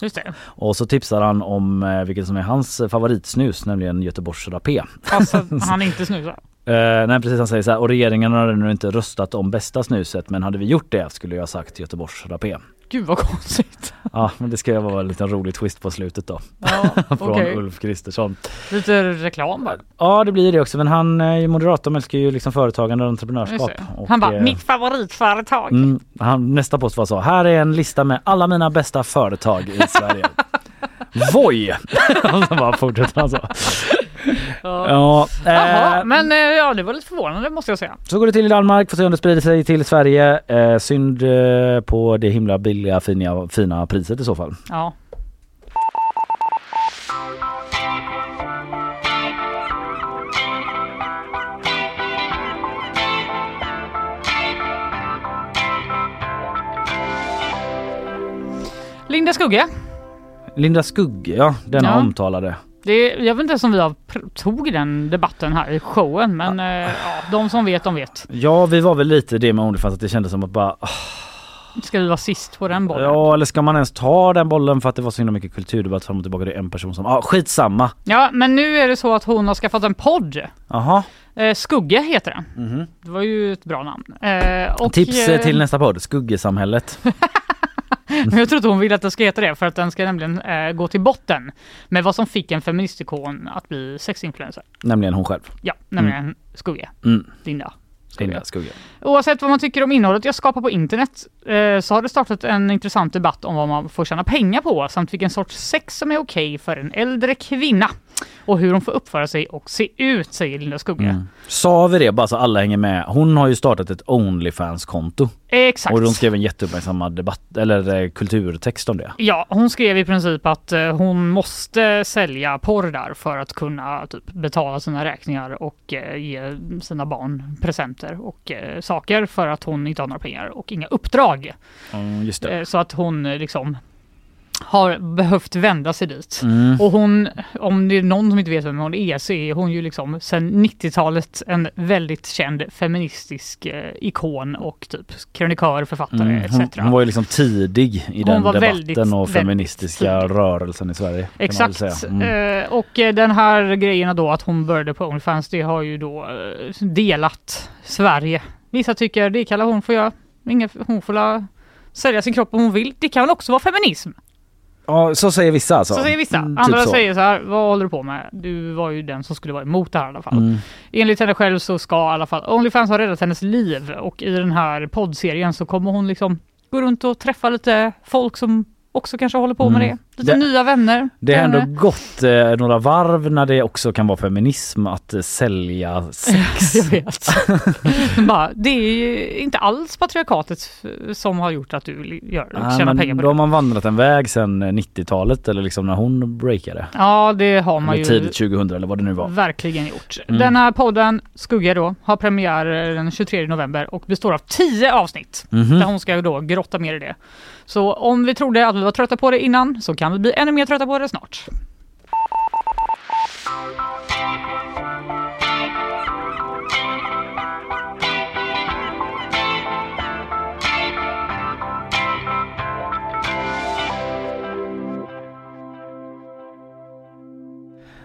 Just det. Och så tipsar han om eh, vilket som är hans favoritsnus nämligen Göteborgs Rapé. Att han inte snusar. Eh, nej precis han säger så här och regeringen har ännu inte röstat om bästa snuset men hade vi gjort det skulle jag ha sagt Göteborgs Rapé. Gud vad konstigt. Ja men det ska ju vara en liten rolig twist på slutet då. Ja, Från okej. Ulf Kristersson. Lite reklam bara. Ja det blir det också men han är ju moderat, de älskar ju liksom företagande och entreprenörskap. Och, Han bara, eh, mitt favoritföretag. Mm, han, nästa post var så, här är en lista med alla mina bästa företag i Sverige. Voi! och så bara fortsätter han så. Ja, Jaha, eh, men eh, ja, det var lite förvånande måste jag säga. så går det till i Danmark, får se om det sprider sig till Sverige. Eh, synd eh, på det himla billiga fina, fina priset i så fall. Ja. Linda Skugge. Linda Skugge, ja denna Ja. omtalade. Det jag vet inte ens om vi har tog den debatten här i showen men eh, ja, de som vet de vet. Ja vi var väl lite det med Onlyfans att det kändes som att bara ah, Ska vi vara sist på den bollen? Ja eller ska man ens ta den bollen för att det var så himla mycket kulturdebatt fram och tillbaka. Det är en person som, ja ah, skitsamma. Ja men nu är det så att hon har skaffat en podd. Jaha. Eh, Skugga heter den. Mhm. Det var ju ett bra namn. Eh, och, Tips eh, eh, till nästa podd, Skuggesamhället. Men jag tror inte hon vill att det ska heta det för att den ska nämligen eh, gå till botten med vad som fick en feministikon att bli sexinfluencer. Nämligen hon själv. Ja, nämligen Skugge. Mm. Linda. Linda Skugge. Oavsett vad man tycker om innehållet jag skapar på internet eh, så har det startat en intressant debatt om vad man får tjäna pengar på samt vilken sorts sex som är okej för en äldre kvinna. Och hur hon får uppföra sig och se ut, säger Linda Skugge. Mm. Sa vi det bara så alla hänger med. Hon har ju startat ett Onlyfans-konto. Exakt. Och de skrev en jätteuppmärksammad debatt, eller eh, kulturtext om det. Ja, hon skrev i princip att eh, hon måste sälja porr där för att kunna typ, betala sina räkningar och eh, ge sina barn presenter och eh, saker för att hon inte har några pengar och inga uppdrag. Mm, just det. Eh, så att hon liksom har behövt vända sig dit. Mm. Och hon, om det är någon som inte vet vem hon är så är hon ju liksom sedan 90-talet en väldigt känd feministisk eh, ikon och typ krönikör, författare Mm. etc. Hon, hon var ju liksom tidig i Hon den debatten väldigt, och feministiska rörelsen i Sverige. Exakt. Mm. Eh, och eh, den här grejen då att hon började på Onlyfans det har ju då eh, delat Sverige. Vissa tycker det kallar hon får göra. Inga, hon får la sälja sin kropp om hon vill. Det kan också vara feminism? Ja, så säger vissa alltså. Så säger vissa. Mm, Andra typ säger så här, vad håller du på med? Du var ju den som skulle vara emot det här i alla fall. Mm. Enligt henne själv så ska i alla fall Onlyfans ha räddat hennes liv och i den här poddserien så kommer hon liksom gå runt och träffa lite folk som också kanske håller på med Mm. det. Lite Det- nya vänner. Det har ändå gått eh, några varv när det också kan vara feminism att eh, sälja sex. Jag vet. Bara, det är ju inte alls patriarkatet som har gjort att du gör, Nej, tjäna men pengar på då det. har man vandrat en väg sedan 90-talet eller liksom när hon breakade. Ja, det har man Eller ju tidigt 2000 eller vad det nu var. verkligen gjort. Mm. Den här podden, Skugga då, har premiär eh, den 23 november och består av 10 avsnitt. Mhm. Där hon ska då grotta mer i det. Så om vi trodde att vi var trötta på det innan så kan vi bli ännu mer trötta på det snart.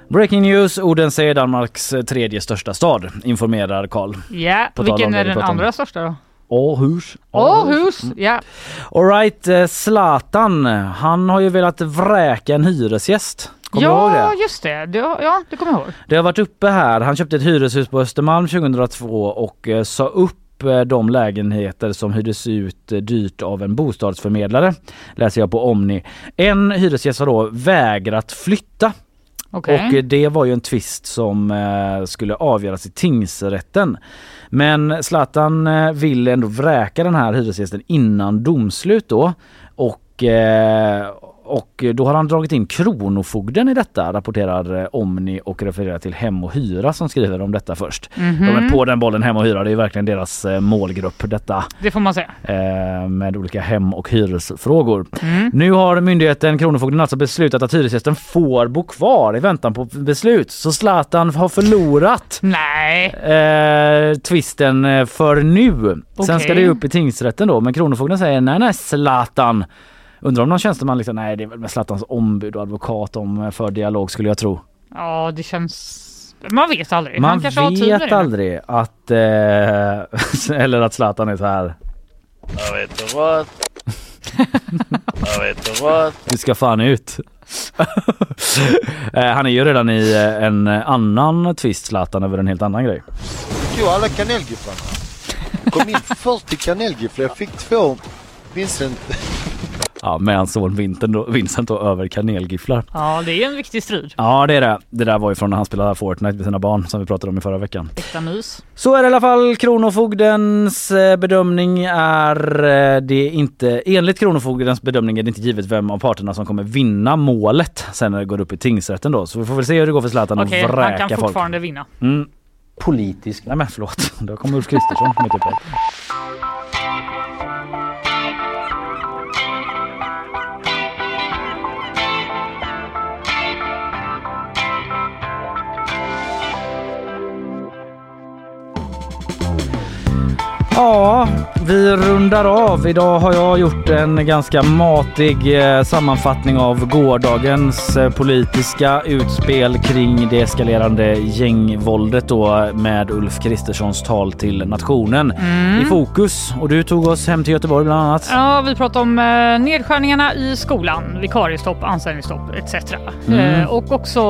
Breaking news, Odense är Danmarks tredje största stad, informerar Karl. Ja, om vilken är den andra största då? Åhus. Åhus! Ja. Alright, eh, Zlatan, han har ju velat vräka en hyresgäst. Kommer ihåg det? Ja, just det. det. Ja, det kommer jag ihåg. Det har varit uppe här. Han köpte ett hyreshus på Östermalm 2002 och eh, sa upp eh, de lägenheter som hyrdes ut dyrt av en bostadsförmedlare. Läser jag på Omni. En hyresgäst har då vägrat flytta. Okej. Och det var ju en tvist som skulle avgöras i tingsrätten. Men Zlatan eh, vill ändå vräka den här hyresgästen innan domslut då. Och eh, och då har han dragit in Kronofogden i detta rapporterar eh, Omni och refererar till Hem och Hyra som skriver om detta först. Mhm. De är på den bollen Hem och Hyra, det är verkligen deras eh, målgrupp detta. Det får man säga. Eh, med olika hem och hyresfrågor. Mm. Nu har myndigheten Kronofogden alltså beslutat att hyresgästen får bo kvar i väntan på beslut. Så Zlatan har förlorat Nej. eh, twisten eh, för nu. Sen ska det upp i tingsrätten då men Kronofogden säger nej nej Zlatan. Undrar om någon tjänsteman liksom, nej det är väl med Zlatans ombud och advokat om eh, för dialog skulle jag tro. Ja, det känns... Man vet aldrig. Man vet aldrig att, eh, eller att Zlatan är så här. Jag vet inte vad. Jag vet inte vad. Du ska fan ut. Eh, Han är ju redan i eh, en annan twist Zlatan över en helt annan grej. tog alla kanelgifflarna. Kom in 40 kanelgifflar. Jag fick två Vincent. Ja, med hans son Vincent då, Vincent då över kanelgifflar. Ja, det är en viktig strid. Ja det är det. Det där var ju från när han spelade Fortnite med sina barn som vi pratade om i förra veckan. Äkta mys. Så är det i alla fall. Kronofogdens eh, bedömning är eh, det inte, enligt Kronofogdens bedömning är det inte givet vem av parterna som kommer vinna målet sen när det går upp i tingsrätten då. Så vi får väl se hur det går för Zlatan att Okej, han vräka kan folk. fortfarande vinna. Mm. Politisk. Nej men förlåt. Då kommer Ulf Kristersson mitt uppe. Ja, vi rundar av. Idag har jag gjort en ganska matig eh, sammanfattning av gårdagens eh, politiska utspel kring det eskalerande gängvåldet då med Ulf Kristerssons tal till nationen Mm. i fokus. Och du tog oss hem till Göteborg bland annat. Ja, vi pratar om eh, nedskärningarna i skolan, vikariestopp, anställningsstopp etc. Mm. Och också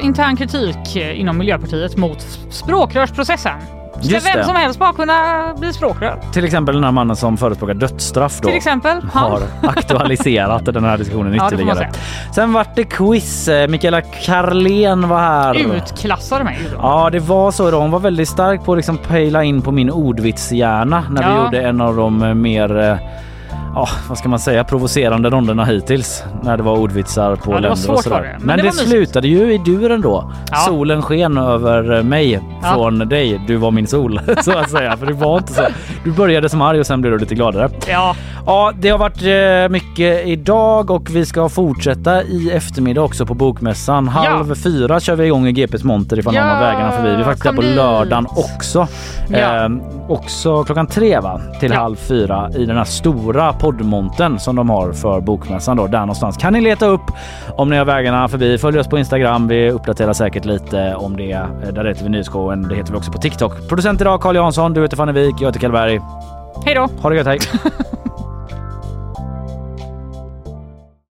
intern kritik inom Miljöpartiet mot språkrörsprocessen. Ska Just vem det. som helst bara kunna bli språkrör? Till exempel den här mannen som förespråkar dödsstraff då. Till exempel han. har aktualiserat den här diskussionen Ja, får man ytterligare. Sen vart det quiz. Eh, Mikaela Carlén var här. Utklassade mig. då. Ja, det var så. Då. Hon var väldigt stark på att liksom pejla in på min ordvitshjärna när vi Ja. gjorde en av de eh, mer eh, Ja, vad ska man säga, provocerande ronderna hittills när det var ordvitsar på Ja, länder svårt och sådär. det, men Men, det det, slutade ju i duren då. Ja. Solen sken över mig Ja. från dig. Du var min sol så att säga. För det var inte så. Du började som arg och sen blev du lite gladare. Ja. Ja, det har varit eh, mycket idag och vi ska fortsätta i eftermiddag också på Bokmässan. Halv fyra kör vi igång i GPs monter ifall någon Ja, har vägarna förbi. Vi är faktiskt där på dit. lördagen också. Ja. Eh, också klockan tre va? Till halv fyra i den här stora poddmonten som de har för Bokmässan då. Där någonstans kan ni leta upp om ni har vägarna förbi. Följ oss på Instagram. Vi uppdaterar säkert lite om det. Eh, Där heter vi Nyhetsshowen. Det heter vi också på TikTok. Producent idag Carl Jansson. Du heter Fanny Wik. Jag heter Kalle Berg. Hej då! Ha det gött, hej!